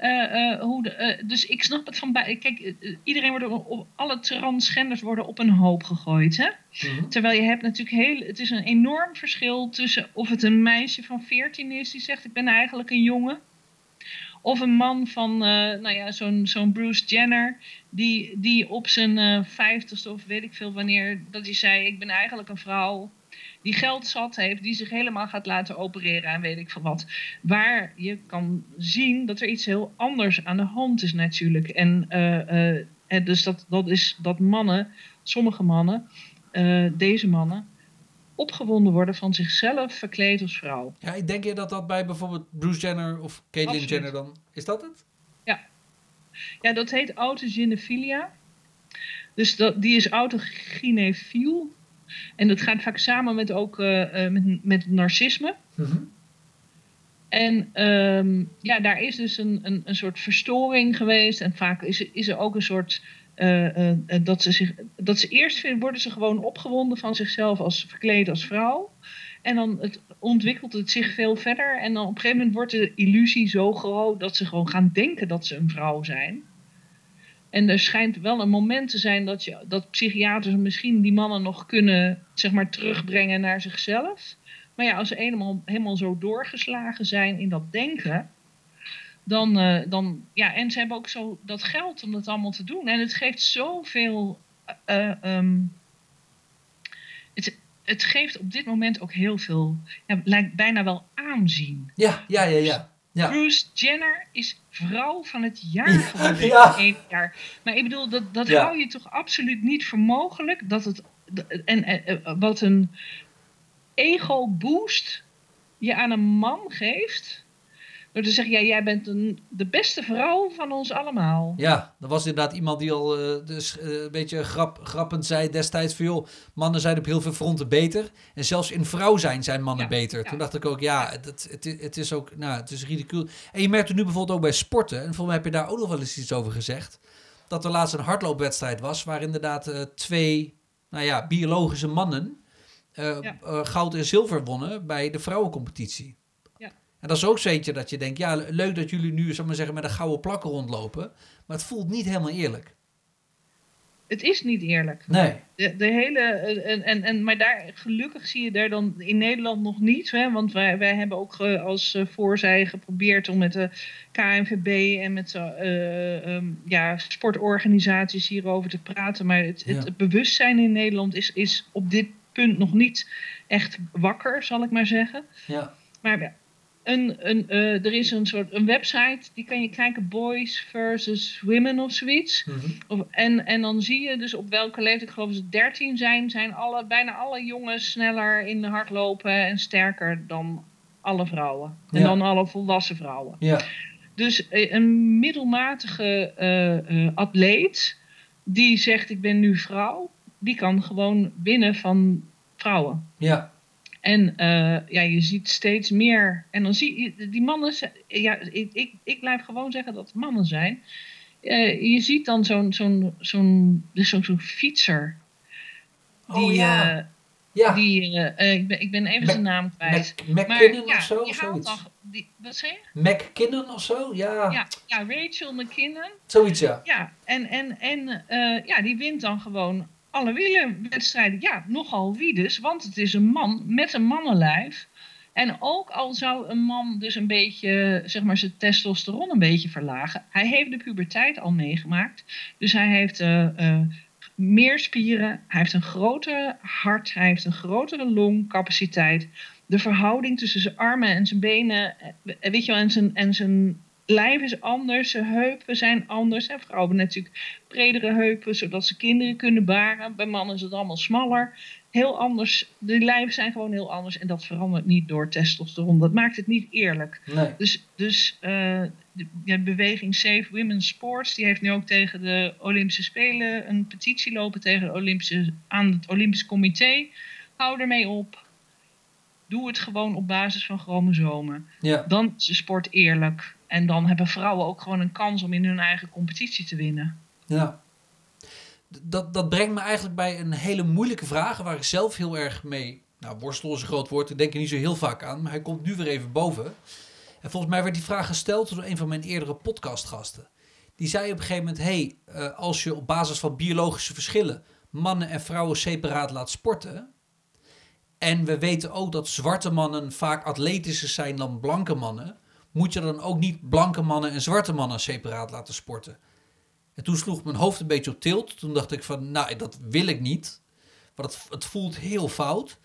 Uh, hoe de, uh, dus ik snap het van bij. Kijk, iedereen wordt op, alle transgenders worden op een hoop gegooid. Hè? Mm -hmm. Terwijl je hebt natuurlijk heel. Het is een enorm verschil tussen of het een meisje van 14 is die zegt: Ik ben eigenlijk een jongen. Of een man van, nou ja, zo'n zo'n Bruce Jenner, die, die op zijn vijftigste of weet ik veel wanneer, dat hij zei: Ik ben eigenlijk een vrouw die geld zat heeft, die zich helemaal gaat laten opereren en weet ik veel wat. Waar je kan zien dat er iets heel anders aan de hand is natuurlijk. En uh, uh, dus dat, dat is dat mannen, sommige mannen, uh, deze mannen, opgewonden worden van zichzelf verkleed als vrouw. Ja, ik denk je dat dat bij bijvoorbeeld Bruce Jenner of Caitlyn. Jenner dan... Is dat het? Ja. Ja, dat heet autogynefilia. Dus dat, die is autogynefiel. En dat gaat vaak samen met ook uh, met, met narcisme. Mm -hmm. En um, ja, daar is dus een, een, een soort verstoring geweest. En vaak is, is er ook een soort. Uh, uh, dat, ze zich, dat ze eerst vinden, worden ze gewoon opgewonden van zichzelf als verkleed als vrouw. En dan het, ontwikkelt het zich veel verder. En dan op een gegeven moment wordt de illusie zo groot dat ze gewoon gaan denken dat ze een vrouw zijn. En er schijnt wel een moment te zijn dat, je, dat psychiaters misschien die mannen nog kunnen zeg maar, terugbrengen naar zichzelf. Maar ja, als ze eenmaal helemaal zo doorgeslagen zijn in dat denken, dan, uh, dan ja, en ze hebben ook zo dat geld om dat allemaal te doen. En het geeft zoveel. Uh, het, het geeft op dit moment ook heel veel, ja, lijkt bijna wel aanzien. Ja, ja, ja, ja. Ja. Bruce Jenner is vrouw van het jaar geworden. Ja. Jaar. Maar ik bedoel, dat, dat Ja. hou je toch absoluut niet voor mogelijk. Dat het, en, en wat een ego-boost je aan een man geeft. Door te zeggen, ja, jij bent een, de beste vrouw van ons allemaal. Ja, er was inderdaad iemand die al eh, dus, eh, een beetje grap, grappend zei destijds van... joh, mannen zijn op heel veel fronten beter. En zelfs in vrouw zijn zijn mannen Ja, beter. ja. Toen dacht ik ook, ja, het, het, het is ook nou, het is ridicuul. En je merkt het nu bijvoorbeeld ook bij sporten. En volgens mij heb je daar ook nog wel eens iets over gezegd. Dat er laatst een hardloopwedstrijd was... waar inderdaad eh, twee nou ja, biologische mannen... Ja. goud en zilver wonnen bij de vrouwencompetitie. En dat is ook zoietje dat je denkt, ja, leuk dat jullie nu, zal maar zeggen, met een gouden plakken rondlopen. Maar het voelt niet helemaal eerlijk. Het is niet eerlijk. Nee. De, de hele, eh, en, en, en, maar daar, gelukkig zie je daar dan in Nederland nog niet. Hè, want wij, wij hebben ook als eh, voorzij geprobeerd om met de KNVB en met eh, ehm, ja, sportorganisaties hierover te praten. Maar het, het, Ja. het bewustzijn in Nederland is, is op dit punt nog niet echt wakker, zal ik maar zeggen. Ja. Maar ja, een, een, eh, er is een soort een website, die kan je kijken, Boys versus Women of zoiets. Mhm. Of, en, en dan zie je dus op welke leeftijd, ik geloof dat ze 13 zijn, zijn alle, bijna alle jongens sneller in de hardlopen en sterker dan alle vrouwen. En Ja. dan alle volwassen vrouwen. Ja. Dus eh, een middelmatige eh, atleet die zegt ik ben nu vrouw, die kan gewoon winnen van vrouwen. Ja. En eh, ja, je ziet steeds meer. En dan zie je, die mannen, ja, ik, ik, ik blijf gewoon zeggen dat het mannen zijn. Eh, je ziet dan zo'n zo'n zo'n dus zo'n zo'n fietser. Die, oh ja. eh, ja. die ik, ben, ik ben even Mac- zijn naam kwijt. Mac, McKinnon ja, of zo? Of haalt zoiets. dan, die, wat zei je? McKinnon of zo? Ja. Ja, ja, Rachel McKinnon. Zoiets, ja. Ja, en, en, en ja, die wint dan gewoon alle wielerwedstrijden. Ja, nogal wie dus, want het is een man met een mannenlijf. En ook al zou een man dus een beetje, zeg maar, zijn testosteron een beetje verlagen. Hij heeft de puberteit al meegemaakt. Dus hij heeft eh, eh, meer spieren. Hij heeft een groter hart. Hij heeft een grotere longcapaciteit. De verhouding tussen zijn armen en zijn benen. eh, Weet je wel, en zijn, en zijn lijf is anders. Zijn heupen zijn anders. En vrouwen hebben natuurlijk bredere heupen, zodat ze kinderen kunnen baren. Bij mannen is het allemaal smaller. Heel anders. De lijven zijn gewoon heel anders. En dat verandert niet door testosteron. Dat maakt het niet eerlijk. Nee. Dus, dus eh, de, de beweging Save Women's Sports, die heeft nu ook tegen de Olympische Spelen een petitie lopen tegen de Olympische, aan het Olympisch Comité. Hou ermee op. Doe het gewoon op basis van chromosomen. Ja. Dan is de sport eerlijk. En dan hebben vrouwen ook gewoon een kans om in hun eigen competitie te winnen. Ja. Dat, dat brengt me eigenlijk bij een hele moeilijke vraag waar ik zelf heel erg mee. Nou, worstel is een groot woord, ik denk er niet zo heel vaak aan, maar hij komt nu weer even boven. En volgens mij werd die vraag gesteld door een van mijn eerdere podcastgasten. Die zei op een gegeven moment: hey, uh, als je op basis van biologische verschillen mannen en vrouwen separaat laat sporten. En we weten ook dat zwarte mannen vaak atletischer zijn dan blanke mannen. Moet je dan ook niet blanke mannen en zwarte mannen separaat laten sporten? En toen sloeg mijn hoofd een beetje op tilt. Toen dacht ik van, nou, dat wil ik niet. Want het, het voelt heel fout.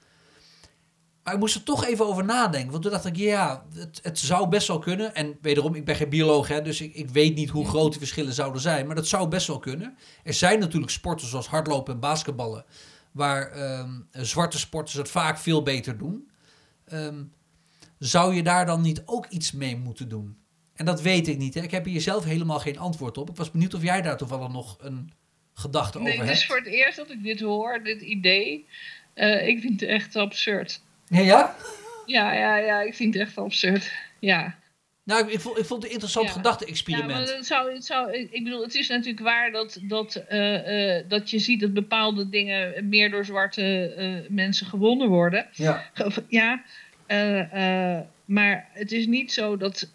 Maar ik moest er toch even over nadenken. Want toen dacht ik, ja, het, het zou best wel kunnen. En wederom, ik ben geen bioloog, hè, dus ik, ik weet niet hoe groot die verschillen zouden zijn. Maar dat zou best wel kunnen. Er zijn natuurlijk sporten zoals hardlopen en basketballen. Waar ehm, zwarte sporters het vaak veel beter doen. Ehm, zou je daar dan niet ook iets mee moeten doen? En dat weet ik niet. Hè. Ik heb hier zelf helemaal geen antwoord op. Ik was benieuwd of jij daar toevallig nog een gedachte over hebt. Het is voor het eerst dat ik dit hoor, dit idee. Uh, ik vind het echt absurd. Ja, ja? Ja, ja, ja, ik vind het echt absurd. Ja. Nou, ik, ik, vond, ik vond het een interessant ja. gedachte-experiment. Ja, maar het zou, het zou, ik bedoel, het is natuurlijk waar dat, dat, uh, uh, dat je ziet dat bepaalde dingen meer door zwarte mensen gewonnen worden. Ja. Ja, maar het is niet zo dat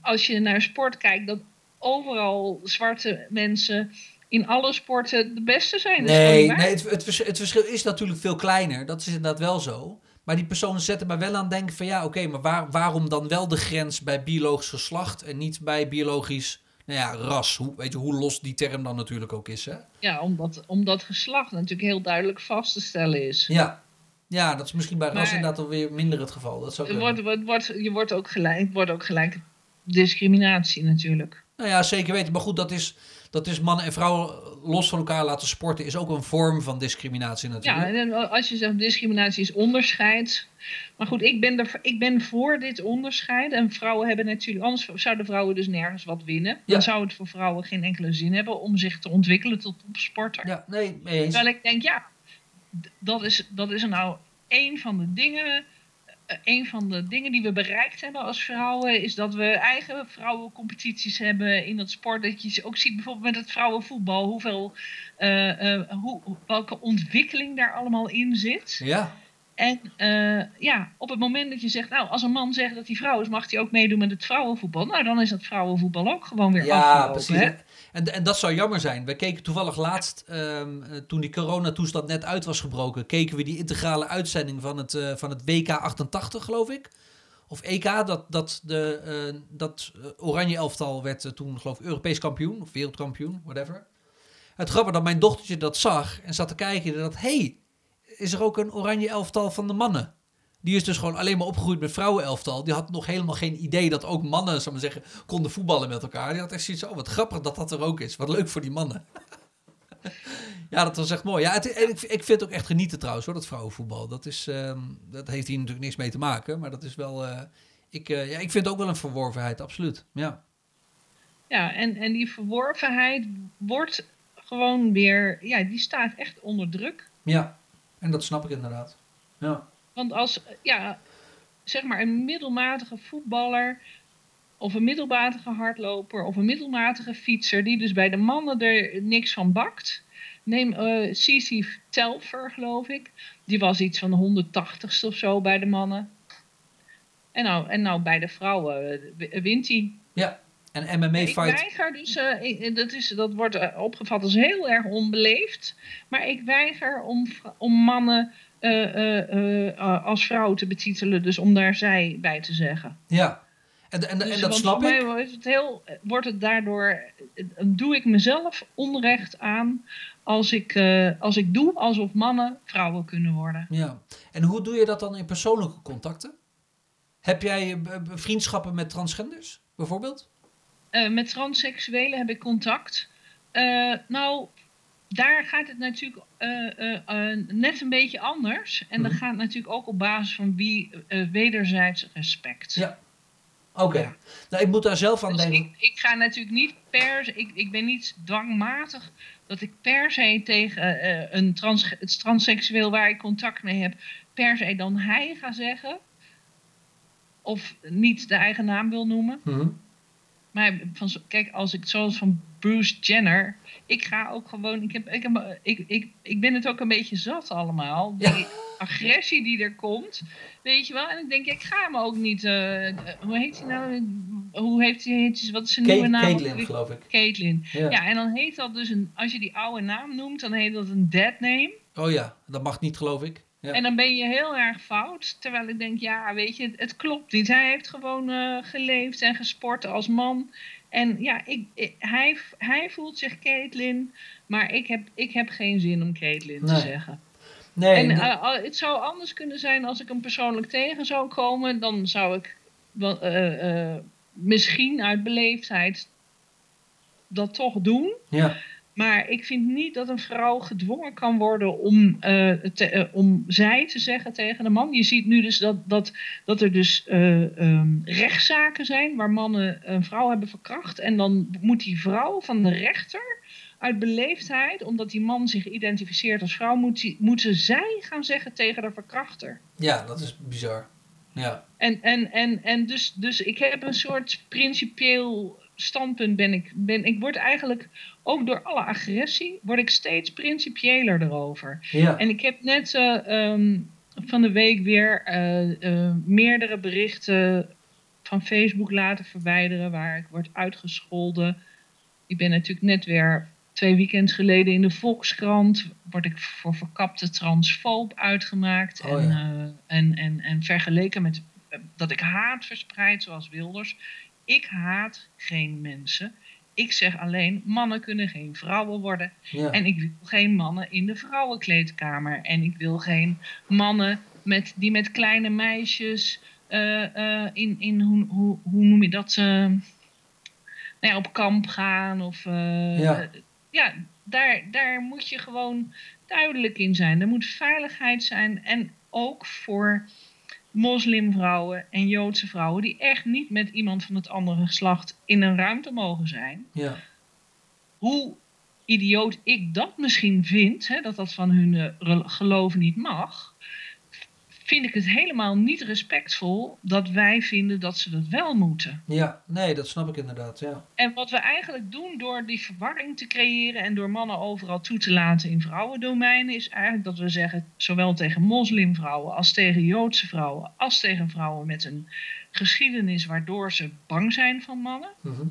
als je naar sport kijkt, dat overal zwarte mensen in alle sporten de beste zijn. Nee, nee het, het, het, verschil is natuurlijk veel kleiner. Dat is inderdaad wel zo. Maar die personen zetten mij wel aan denken van ja, oké, maar waar, waarom dan wel de grens bij biologisch geslacht en niet bij biologisch nou ja, ras? Hoe, weet je hoe los die term dan natuurlijk ook is, hè? Ja, omdat, omdat geslacht natuurlijk heel duidelijk vast te stellen is. Ja, ja dat is misschien bij ras inderdaad alweer minder het geval. Dat zou wordt, wordt, wordt, je wordt ook gelijk, wordt ook gelijk discriminatie natuurlijk. Nou ja, zeker weten. Maar goed, dat is, dat is mannen en vrouwen los van elkaar laten sporten, is ook een vorm van discriminatie natuurlijk. Ja, en als je zegt discriminatie is onderscheid. Maar goed, ik ben, er, ik ben voor dit onderscheid. En vrouwen hebben natuurlijk, anders zouden vrouwen dus nergens wat winnen. Dan zou het voor vrouwen geen enkele zin hebben om zich te ontwikkelen tot sporter. Ja, nee, mee eens. Terwijl ik denk, ja, dat is, dat is nou een van de dingen eh, een van de dingen die we bereikt hebben als vrouwen is dat we eigen vrouwencompetities hebben in dat sport. Dat je ook ziet bijvoorbeeld met het vrouwenvoetbal hoeveel, uh, uh, hoe, welke ontwikkeling daar allemaal in zit. Ja. En uh, ja, op het moment dat je zegt, nou, als een man zegt dat hij vrouw is, mag hij ook meedoen met het vrouwenvoetbal. Nou, dan is dat vrouwenvoetbal ook gewoon weer ja, afgelopen. Precies. Hè? En, dat zou jammer zijn. We keken toevallig laatst, um, toen die coronatoestand net uit was gebroken, keken we die integrale uitzending van het, uh, van het WK 88, geloof ik. Of EK, dat, dat, de, uh, dat Oranje elftal werd toen, geloof ik, Europees kampioen of wereldkampioen, whatever. Het grappige dat mijn dochtertje dat zag en zat te kijken en dat, hey, is er ook een oranje elftal van de mannen. Die is dus gewoon alleen maar opgegroeid met vrouwenelftal. Die had nog helemaal geen idee dat ook mannen, zou maar zeggen, konden voetballen met elkaar. Die had echt zoiets oh wat grappig dat dat er ook is. Wat leuk voor die mannen. [laughs] ja, dat was echt mooi. Ja, het, ik, ik vind het ook echt genieten trouwens hoor, dat vrouwenvoetbal. Dat, is, um, dat heeft hier natuurlijk niks mee te maken, maar dat is wel... Uh, ik, uh, ja, ik vind het ook wel een verworvenheid, absoluut. Ja, ja en, en die verworvenheid wordt gewoon weer... Ja, die staat echt onder druk. Ja, en dat snap ik inderdaad. Ja. Want als, ja, zeg maar een middelmatige voetballer of een middelmatige hardloper of een middelmatige fietser die dus bij de mannen er niks van bakt. Neem uh, Cici Telfer, geloof ik. Die was iets van de 180ste of zo bij de mannen. En nou, en nou bij de vrouwen uh, wint hij. Ja, en MMA-fight... Ik weiger dus, uh, dat, is, dat wordt opgevat als heel erg onbeleefd. Maar ik weiger om, om mannen als vrouw te betitelen. Dus om daar zij bij te zeggen. Ja, en, en, dus, en dat snap ik. Is het heel, wordt het daardoor, doe ik mezelf onrecht aan als ik, als ik doe alsof mannen vrouwen kunnen worden. Ja, en hoe doe je dat dan in persoonlijke contacten? Heb jij vriendschappen met transgenders bijvoorbeeld? Uh, met transseksuelen heb ik contact. Uh, nou, daar gaat het natuurlijk uh, net een beetje anders. En dat mhm. gaat natuurlijk ook op basis van wie wederzijds respect. Ja. Oké. Ja. Nou, ik moet daar zelf aan dus denken. Ik, ik, ga natuurlijk niet per ik, ik ben niet dwangmatig dat ik per se tegen een trans, het transseksueel waar ik contact mee heb per se dan hij ga zeggen. Of niet de eigen naam wil noemen. Mhm. Maar van, kijk, als ik zoals van Bruce Jenner. Ik ga ook gewoon. Ik, heb, ik, heb, ik, ik, ik ben het ook een beetje zat allemaal. Die Ja. agressie die er komt. Weet je wel? En ik denk, ik ga hem ook niet. eh, eh, hoe heet hij nou? Hoe heeft hij? heet- Wat is zijn nieuwe naam? Caitlyn, geloof ik. Caitlyn. Ja. Ja, en dan heet dat dus een. Als je die oude naam noemt, dan heet dat een dead name. Oh ja, dat mag niet, geloof ik. Ja. En dan ben je heel erg fout. Terwijl ik denk, ja, weet je, het, het klopt niet. Hij heeft gewoon eh, geleefd en gesport als man. En ja, ik, ik- hij, hij voelt zich Caitlyn. Maar ik heb, ik heb geen zin om Caitlyn te zeggen. nee, en eh, het zou anders kunnen zijn als ik hem persoonlijk tegen zou komen. Dan zou ik eh, misschien uit beleefdheid dat toch doen. ja. Maar ik vind niet dat een vrouw gedwongen kan worden om, eh, te- eh, om zij te zeggen tegen een man. Je ziet nu dus dat, dat, dat er dus ehm, rechtszaken zijn waar mannen een vrouw hebben verkracht. En dan moet die vrouw van de rechter uit beleefdheid, omdat die man zich identificeert als vrouw, moet die, moeten zij gaan zeggen tegen de verkrachter. ja, dat is bizar. Ja, En, en, en, en dus, dus ik heb een soort principieel standpunt ben ik. Ben, ik word eigenlijk, ook door alle agressie, word ik steeds principiëler erover. ja. En ik heb net eh, ehm, van de week weer eh, eh, meerdere berichten van Facebook laten verwijderen waar ik word uitgescholden. Ik ben natuurlijk net weer twee weekends geleden in de Volkskrant. Word ik voor verkapte transfoob uitgemaakt. Oh en, ja. en, en, en vergeleken met dat ik haat verspreid zoals Wilders. Ik haat geen mensen. Ik zeg alleen, mannen kunnen geen vrouwen worden. ja. En ik wil geen mannen in de vrouwenkleedkamer. En ik wil geen mannen met, die met kleine meisjes eh, eh, in, in hoe, hoe, hoe noem je dat? eh, nou ja, op kamp gaan. Of, Ja. ja, daar, daar moet je gewoon duidelijk in zijn. Er moet veiligheid zijn. En ook voor moslimvrouwen en Joodse vrouwen... die echt niet met iemand van het andere geslacht in een ruimte mogen zijn ja. hoe idioot ik dat misschien vind, hè, dat dat van hun eh, geloof niet mag, vind ik het helemaal niet respectvol dat wij vinden dat ze dat wel moeten. Ja, nee, dat snap ik inderdaad, ja. En wat we eigenlijk doen door die verwarring te creëren en door mannen overal toe te laten in vrouwendomeinen, is eigenlijk dat we zeggen, zowel tegen moslimvrouwen als tegen Joodse vrouwen, als tegen vrouwen met een geschiedenis waardoor ze bang zijn van mannen, Mhm.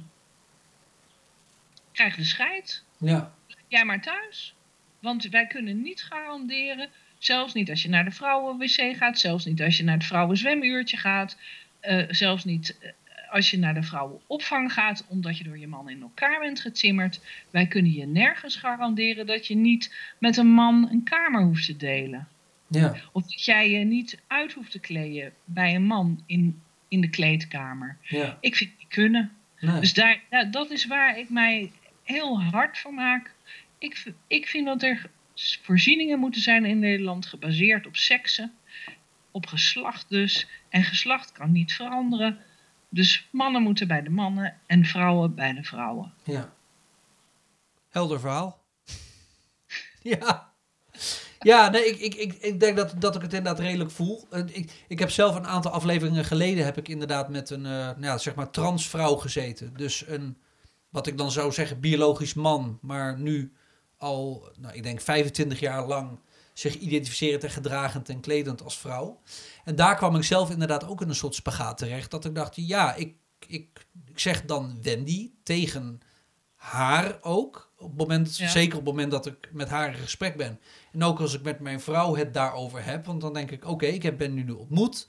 krijg de scheid. Ja, jij maar thuis. Want wij kunnen niet garanderen, zelfs niet als je naar de vrouwenwc gaat, zelfs niet als je naar het vrouwenzwemuurtje gaat, eh, zelfs niet eh, als je naar de vrouwenopvang gaat, omdat je door je man in elkaar bent getimmerd. Wij kunnen je nergens garanderen dat je niet met een man een kamer hoeft te delen. ja, Of dat jij je niet uit hoeft te kleden bij een man in, in de kleedkamer. ja. Ik vind het niet kunnen. Nee. Dus daar, dat is waar ik mij heel hard voor maak. Ik, ik vind dat er voorzieningen moeten zijn in Nederland gebaseerd op seksen, op geslacht dus. En geslacht kan niet veranderen. Dus mannen moeten bij de mannen en vrouwen bij de vrouwen. Ja. Helder verhaal. [laughs] ja. Ja, nee, ik, ik, ik, ik denk dat, dat ik het inderdaad redelijk voel. Ik, ik heb zelf een aantal afleveringen geleden heb ik inderdaad met een, eh, nou ja, zeg maar transvrouw gezeten. Dus een, wat ik dan zou zeggen, biologisch man, maar nu al, nou, ik denk 25 jaar lang zich identificerend en gedragend en kledend als vrouw. En daar kwam ik zelf inderdaad ook in een soort spagaat terecht. Dat ik dacht, ja, ik, ik, ik zeg dan Wendy tegen haar ook. Op het moment, Ja. Zeker op het moment dat ik met haar in gesprek ben. En ook als ik met mijn vrouw het daarover heb. Want dan denk ik, oké, ik heb ben nu ontmoet.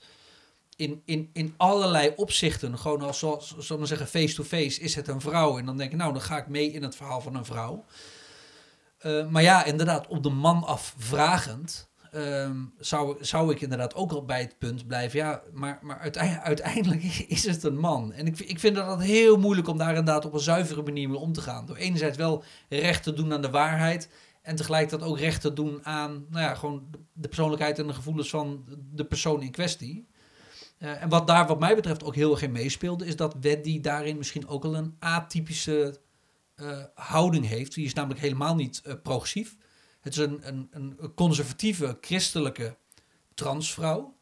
In, in, in allerlei opzichten, gewoon als, zoals, zullen we zeggen, face-to-face, is het een vrouw. En dan denk ik, nou, dan ga ik mee in het verhaal van een vrouw. Eh, maar ja, inderdaad, op de man af vragend, ehm, zou, zou ik inderdaad ook al bij het punt blijven. Ja, maar, maar [laughs] uiteindelijk, is het een man. En ik, ik vind dat heel moeilijk om daar inderdaad op een zuivere manier mee om te gaan. Door enerzijds wel recht te doen aan de waarheid. En tegelijkertijd ook recht te doen aan nou ja, gewoon de persoonlijkheid en de gevoelens van de persoon in kwestie. Eh, en wat daar wat mij betreft ook heel erg in meespeelde, is dat Weddy daarin misschien ook al een atypische eh, houding heeft. Die is namelijk helemaal niet eh, progressief. Het is een, een, een conservatieve, christelijke transvrouw.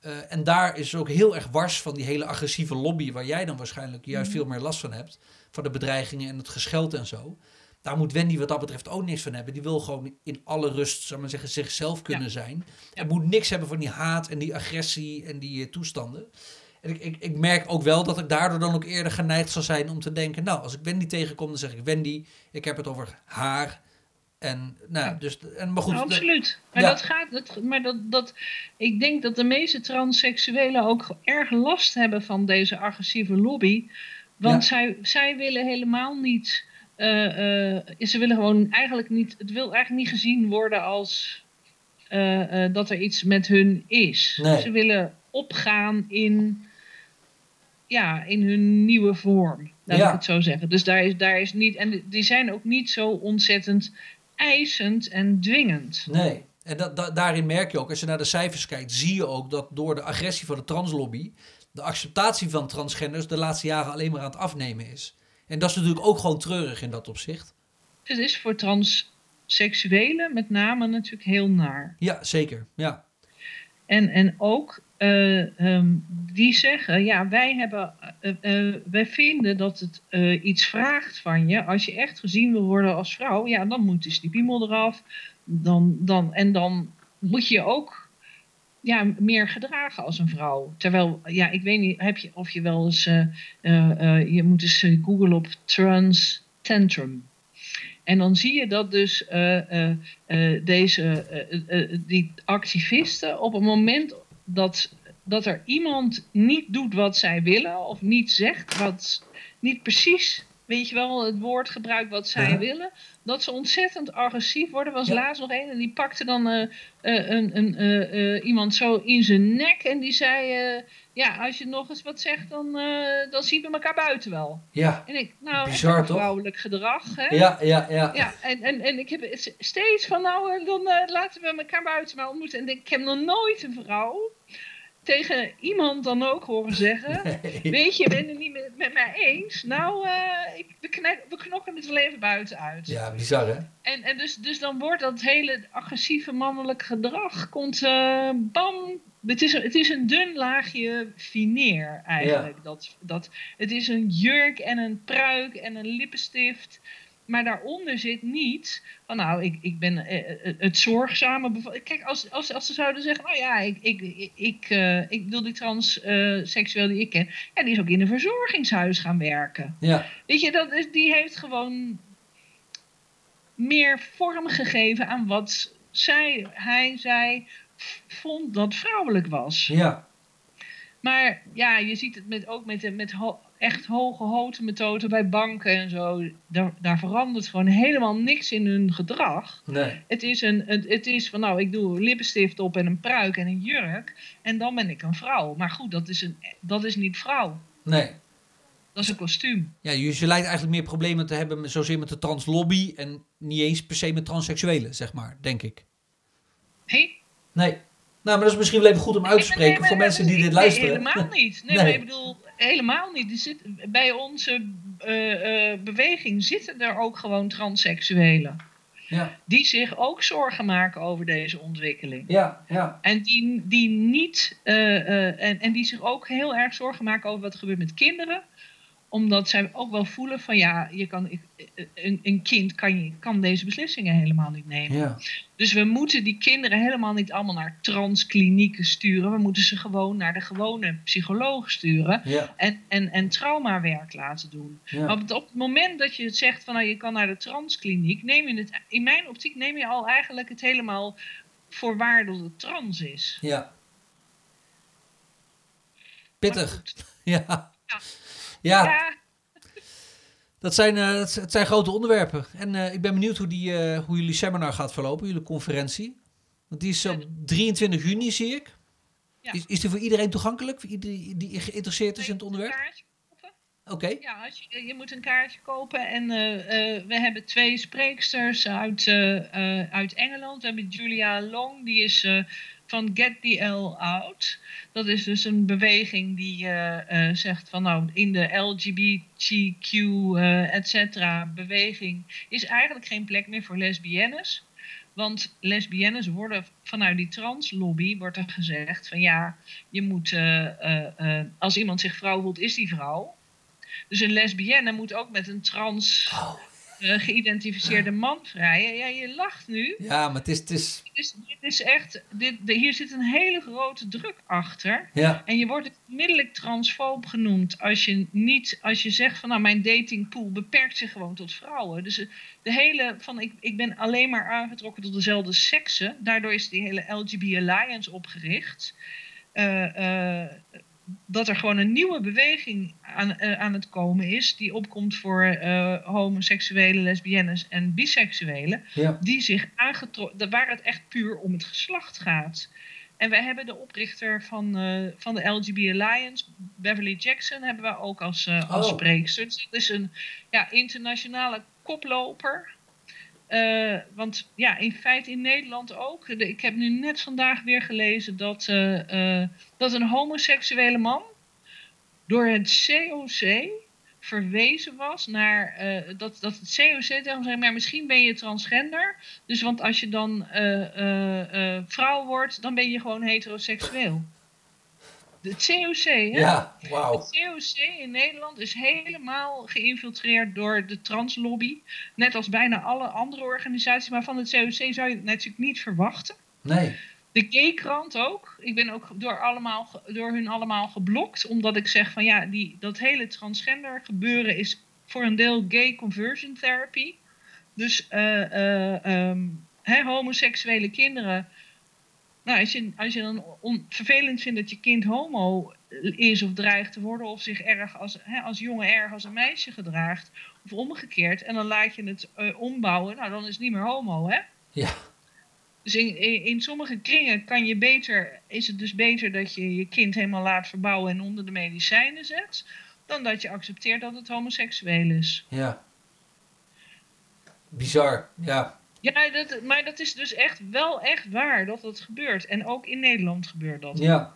Uh, en daar is ook heel erg wars van die hele agressieve lobby, waar jij dan waarschijnlijk juist mhm. veel meer last van hebt. Van de bedreigingen en het gescheld en zo. Daar moet Wendy wat dat betreft ook niks van hebben. Die wil gewoon in alle rust, zou maar zeggen, zichzelf kunnen zijn. En moet niks hebben van die haat en die agressie en die toestanden. En ik, ik, ik merk ook wel dat ik daardoor dan ook eerder geneigd zal zijn om te denken... nou, als ik Wendy tegenkom, dan zeg ik... Wendy, ik heb het over haar. En, nou, dus, en, maar goed, absoluut. Maar, dat gaat, dat, maar dat, dat, ik denk dat de meeste transseksuelen ook erg last hebben van deze agressieve lobby. Want zij, zij willen helemaal niet... Uh, uh, ze willen gewoon eigenlijk niet... Het wil eigenlijk niet gezien worden als... Uh, dat er iets met hun is. Nee. Ze willen opgaan in ja, in hun nieuwe vorm. Laat ik het zo zeggen. Dus daar is, daar is niet. En die zijn ook niet zo ontzettend eisend en dwingend. Nee. En dat, daarin merk je ook, als je naar de cijfers kijkt, zie je ook dat door de agressie van de translobby de acceptatie van transgenders de laatste jaren alleen maar aan het afnemen is. En dat is natuurlijk ook gewoon treurig in dat opzicht. Het is voor transseksuelen met name natuurlijk heel naar. Ja, zeker. Ja. En, en ook uh, die zeggen, ja, wij, hebben, uh, wij vinden dat het iets vraagt van je. Als je echt gezien wil worden als vrouw, ja, dan moet dus die piemel eraf. Dan, dan, en dan moet je ook ja, meer gedragen als een vrouw. Terwijl, ja, ik weet niet, heb je, of je wel eens, je moet eens googlen op trans tantrum. En dan zie je dat dus deze, die activisten op het moment dat, dat er iemand niet doet wat zij willen, of niet zegt wat, niet precies, weet je wel, het woord gebruikt wat zij willen, dat ze ontzettend agressief worden. Er was laatst nog een en die pakte dan uh, uh, iemand zo in zijn nek en die zei, ja, als je nog eens wat zegt, dan, dan zien we elkaar buiten wel. Ja, en ik, nou, Bizar, vrouwelijk gedrag. Hè? Ja, ja, ja. ja en, en, en ik heb steeds van, nou, dan laten we elkaar buiten maar ontmoeten. En ik heb nog nooit een vrouw tegen iemand dan ook horen zeggen: [laughs] Weet je, ben het niet met, met mij eens? Nou, uh, ik, we, we, knokken het wel even buiten uit. Ja, bizar hè? En, en dus, dus dan wordt dat hele agressieve mannelijk gedrag, komt uh, bam. Het is, het is een dun laagje fineer eigenlijk. Dat, dat, het is een jurk en een pruik en een lippenstift. Maar daaronder zit niet van nou, ik, ik ben eh, eh, het zorgzame. Kijk, als, als, als ze zouden zeggen, nou ja, ik, ik, ik, ik, uh, ik wil die transseksueel die ik ken, ja, die is ook in een verzorgingshuis gaan werken. Ja. Weet je, dat is, die heeft gewoon meer vorm gegeven aan wat zij, hij, zij vond dat vrouwelijk was. Ja. Maar ja, je ziet het met, ook met, met echt hoge houten methoden bij banken en zo. Daar, daar, verandert gewoon helemaal niks in hun gedrag. Nee. Het, is een, het, het, is van nou, ik doe lippenstift op en een pruik en een jurk. En dan ben ik een vrouw. Maar goed, dat is, een, dat is niet vrouw. Nee. Dat is een kostuum. Ja, je, je lijkt eigenlijk meer problemen te hebben zozeer met de translobby en niet eens per se met transseksuelen, zeg maar, denk ik. Hey? Nee. Nou, maar dat is misschien wel even goed om uit te spreken voor mensen die dit luisteren. Nee, helemaal niet. [laughs] Nee, Maar ik bedoel, helemaal niet. Er zit, bij onze uh, uh, beweging zitten er ook gewoon transseksuelen. Ja. Die zich ook zorgen maken over deze ontwikkeling. Ja, ja. En die, die niet uh, en, en die zich ook heel erg zorgen maken over wat er gebeurt met kinderen omdat zij ook wel voelen van ja, je kan, een, een kind kan, kan deze beslissingen helemaal niet nemen. Ja. Dus we moeten die kinderen helemaal niet allemaal naar transklinieken sturen. We moeten ze gewoon naar de gewone psycholoog sturen. Ja. En, en, en traumawerk laten doen. Ja. Op het moment dat je het zegt van nou, je kan naar de transkliniek, neem je het, in mijn optiek neem je al eigenlijk het helemaal voor waar dat het trans is. Ja. Pittig. [laughs] Ja. ja. Ja. Dat zijn, uh, het zijn grote onderwerpen. En uh, ik ben benieuwd hoe, die, uh, hoe jullie seminar gaat verlopen, jullie conferentie. Want die is op 23 juni, zie ik. Ja. Is, is die voor iedereen toegankelijk? Voor iedereen die geïnteresseerd is in het onderwerp? Oké. Okay. Ja, als je, je moet een kaartje kopen. En we hebben twee spreeksters uit, uit Engeland. We hebben Julia Long, die is van Get the L Out. Dat is dus een beweging die uh, uh, zegt van nou in de LGBTQ uh, et cetera beweging is eigenlijk geen plek meer voor lesbiennes. Want lesbiennes worden vanuit die translobby wordt er gezegd van ja, je moet eh, eh, eh, als iemand zich vrouw voelt, is die vrouw. Dus een lesbienne moet ook met een trans Oh. eh, geïdentificeerde man vrijen. Ja, je lacht nu. Ja, maar het is, het is... Dit is, dit is echt, dit, de- hier zit een hele grote druk achter. Ja, En je wordt onmiddellijk transfoob genoemd als je, niet, als je zegt van nou mijn datingpool beperkt zich gewoon tot vrouwen. Dus eh, de hele van ik, ik ben alleen maar aangetrokken tot dezelfde seksen. Daardoor is die hele LGB Alliance opgericht. Eh, eh, dat er gewoon een nieuwe beweging aan, eh, aan het komen is. Die opkomt voor eh, homoseksuele, lesbiennes en biseksuelen ja. die zich aangetrokken, waar het echt puur om het geslacht gaat. En wij hebben de oprichter van, eh, van de LGB Alliance, Beverly Jackson, hebben we ook als, als Oh. spreekster. Dus dat is een ja, internationale koploper. Eh, want ja, in feite in Nederland ook. Ik heb nu net vandaag weer gelezen dat, eh, eh, dat een homoseksuele man door het COC verwezen was naar dat, dat het COC tegen zei, maar misschien ben je transgender. Dus want als je dan vrouw wordt, dan ben je gewoon heteroseksueel. Het COC, hè? Ja, wauw. Het COC in Nederland is helemaal geïnfiltreerd door de translobby. Net als bijna alle andere organisaties. Maar van het COC zou je het natuurlijk niet verwachten. Nee. De gay-krant ook. Ik ben ook door, allemaal, door hun allemaal geblokt. Omdat ik zeg van ja, die, dat hele transgender gebeuren is voor een deel gay conversion therapy. Dus eh, eh, ehm, hè, homoseksuele kinderen. Nou, als je, als je dan on- vervelend vindt dat je kind homo is of dreigt te worden, of zich erg als, hè, als jongen erg als een meisje gedraagt, of omgekeerd, en dan laat je het eh, ombouwen, nou dan is het niet meer homo, hè? Ja. Dus in, in, in sommige kringen kan je beter, is het dus beter dat je je kind helemaal laat verbouwen en onder de medicijnen zet, dan dat je accepteert dat het homoseksueel is. Ja. Bizar. Ja. Ja, dat, maar dat is dus echt wel echt waar dat dat gebeurt. En ook in Nederland gebeurt dat. Ja.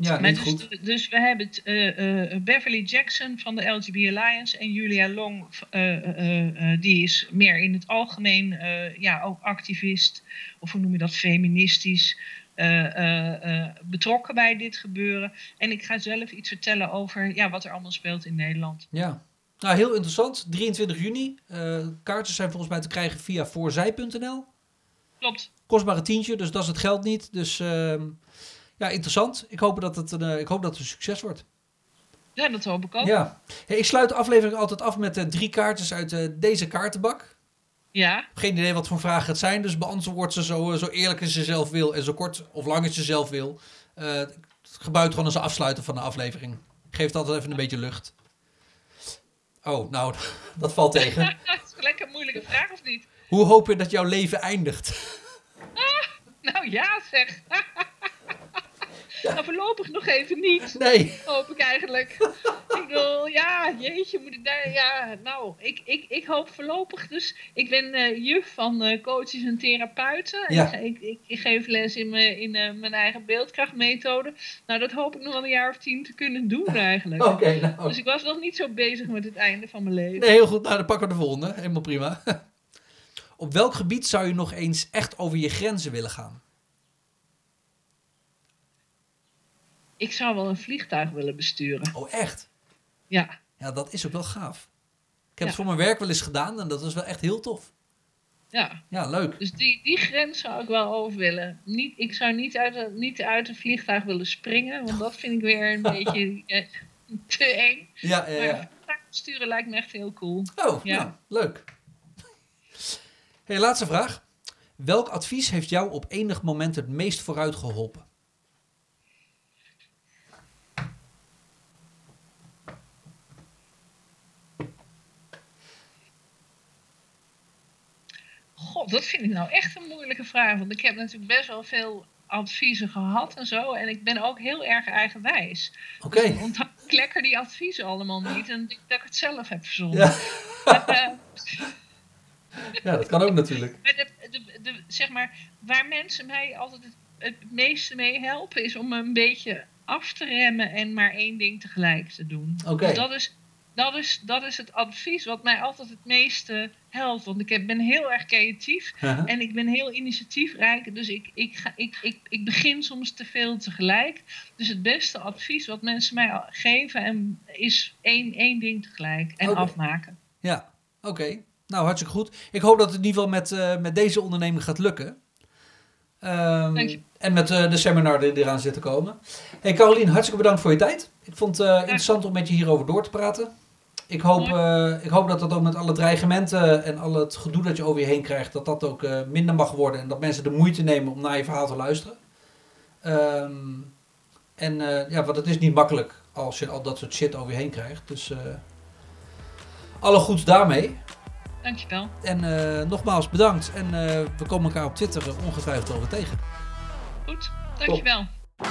Ja, niet dus, goed. dus we hebben het, eh, eh, Beverly Jackson van de LGB Alliance en Julia Long, eh, eh, eh, die is meer in het algemeen eh, ja, ook activist, of hoe noem je dat, feministisch, eh, eh, eh, betrokken bij dit gebeuren. En ik ga zelf iets vertellen over ja, wat er allemaal speelt in Nederland. Ja. Nou, heel interessant. 23 juni. Eh, kaartjes zijn volgens mij te krijgen via voorzij.nl. Klopt. Kost maar een tientje, dus dat is het geld niet. Dus ehm, ja, interessant. Ik hoop dat het een, eh, ik hoop dat het een succes wordt. Ja, dat hoop ik ook. Ja. Hey, ik sluit de aflevering altijd af met eh, drie kaartjes uit deze kaartenbak. Ja, Geen idee wat voor vragen het zijn, dus beantwoord ze zo, zo eerlijk als je zelf wil en zo kort of lang als je zelf wil. Ik gebruik gewoon als een afsluiter van de aflevering. Geef het altijd even een beetje lucht. Oh, nou, [laughs] dat valt tegen. [laughs] dat is gelijk een moeilijke vraag of niet? Hoe hoop je dat jouw leven eindigt? Nou ja, zeg. [laughs] Nou, voorlopig nog even niet. Nee. hoop ik eigenlijk. [laughs] ik bedoel, ja, jeetje, moet ik daar, ja, nou, ik, ik, ik hoop voorlopig dus, ik ben eh, juf van eh, coaches en therapeuten. En Ja. Ik, ik, ik geef les in, mijn, in eh, mijn eigen beeldkrachtmethode. Nou, dat hoop ik nog wel een jaar of tien te kunnen doen [laughs] eigenlijk. Oké, nou. Dus ik was nog niet zo bezig met het einde van mijn leven. Nee, heel goed. Nou, dan pakken we de volgende. Helemaal prima. [laughs] Op welk gebied zou je nog eens echt over je grenzen willen gaan? Ik zou wel een vliegtuig willen besturen. Oh, echt? Ja, Ja, dat is ook wel gaaf. Ik heb Ja. het voor mijn werk wel eens gedaan en dat is wel echt heel tof. ja. Ja, leuk. Dus die, die grens zou ik wel over willen. Niet, ik zou niet uit, een, niet uit een vliegtuig willen springen, want dat vind ik weer een [laughs] beetje eh, te eng. Ja, ja, Maar ja. een vliegtuig besturen lijkt me echt heel cool. Oh, Ja. nou, leuk. Hey, laatste vraag. Welk advies heeft jou op enig moment het meest vooruit geholpen? God, dat vind ik nou echt een moeilijke vraag. Want ik heb natuurlijk best wel veel adviezen gehad en zo. En ik ben ook heel erg eigenwijs. Oké. Dus onthoud ik lekker die adviezen allemaal niet. En ik dat ik het zelf heb verzonnen. Ja. [laughs] Eh, ja, dat kan ook natuurlijk. Maar de, de, de, zeg maar, waar mensen mij altijd het, het meeste mee helpen, is om me een beetje af te remmen en maar één ding tegelijk te doen. Oké. Dat is dat is, dat is het advies wat mij altijd het meeste helpt. Want ik heb, ben heel erg creatief Uh-huh. en ik ben heel initiatiefrijk. Dus ik, ik, ga, ik, ik, ik begin soms te veel tegelijk. Dus het beste advies wat mensen mij geven en is één, één ding tegelijk en afmaken. Ja, oké. Nou, hartstikke goed. Ik hoop dat het in ieder geval met, eh, met deze onderneming gaat lukken. Je. en met eh, de seminar die eraan zit te komen. Hey Carolien, hartstikke bedankt voor je tijd. Ik vond het eh, interessant om met je hierover door te praten. Ik hoop, eh, ik hoop dat dat ook met alle dreigementen en al het gedoe dat je over je heen krijgt, dat dat ook eh, minder mag worden. En dat mensen de moeite nemen om naar je verhaal te luisteren. Ehm, en eh, ja, want het is niet makkelijk als je al dat soort shit over je heen krijgt. Dus eh, alle goeds daarmee. Dankjewel. En eh, nogmaals bedankt. En eh, we komen elkaar op Twitter ongetwijfeld over tegen. Goed, dankjewel. Top.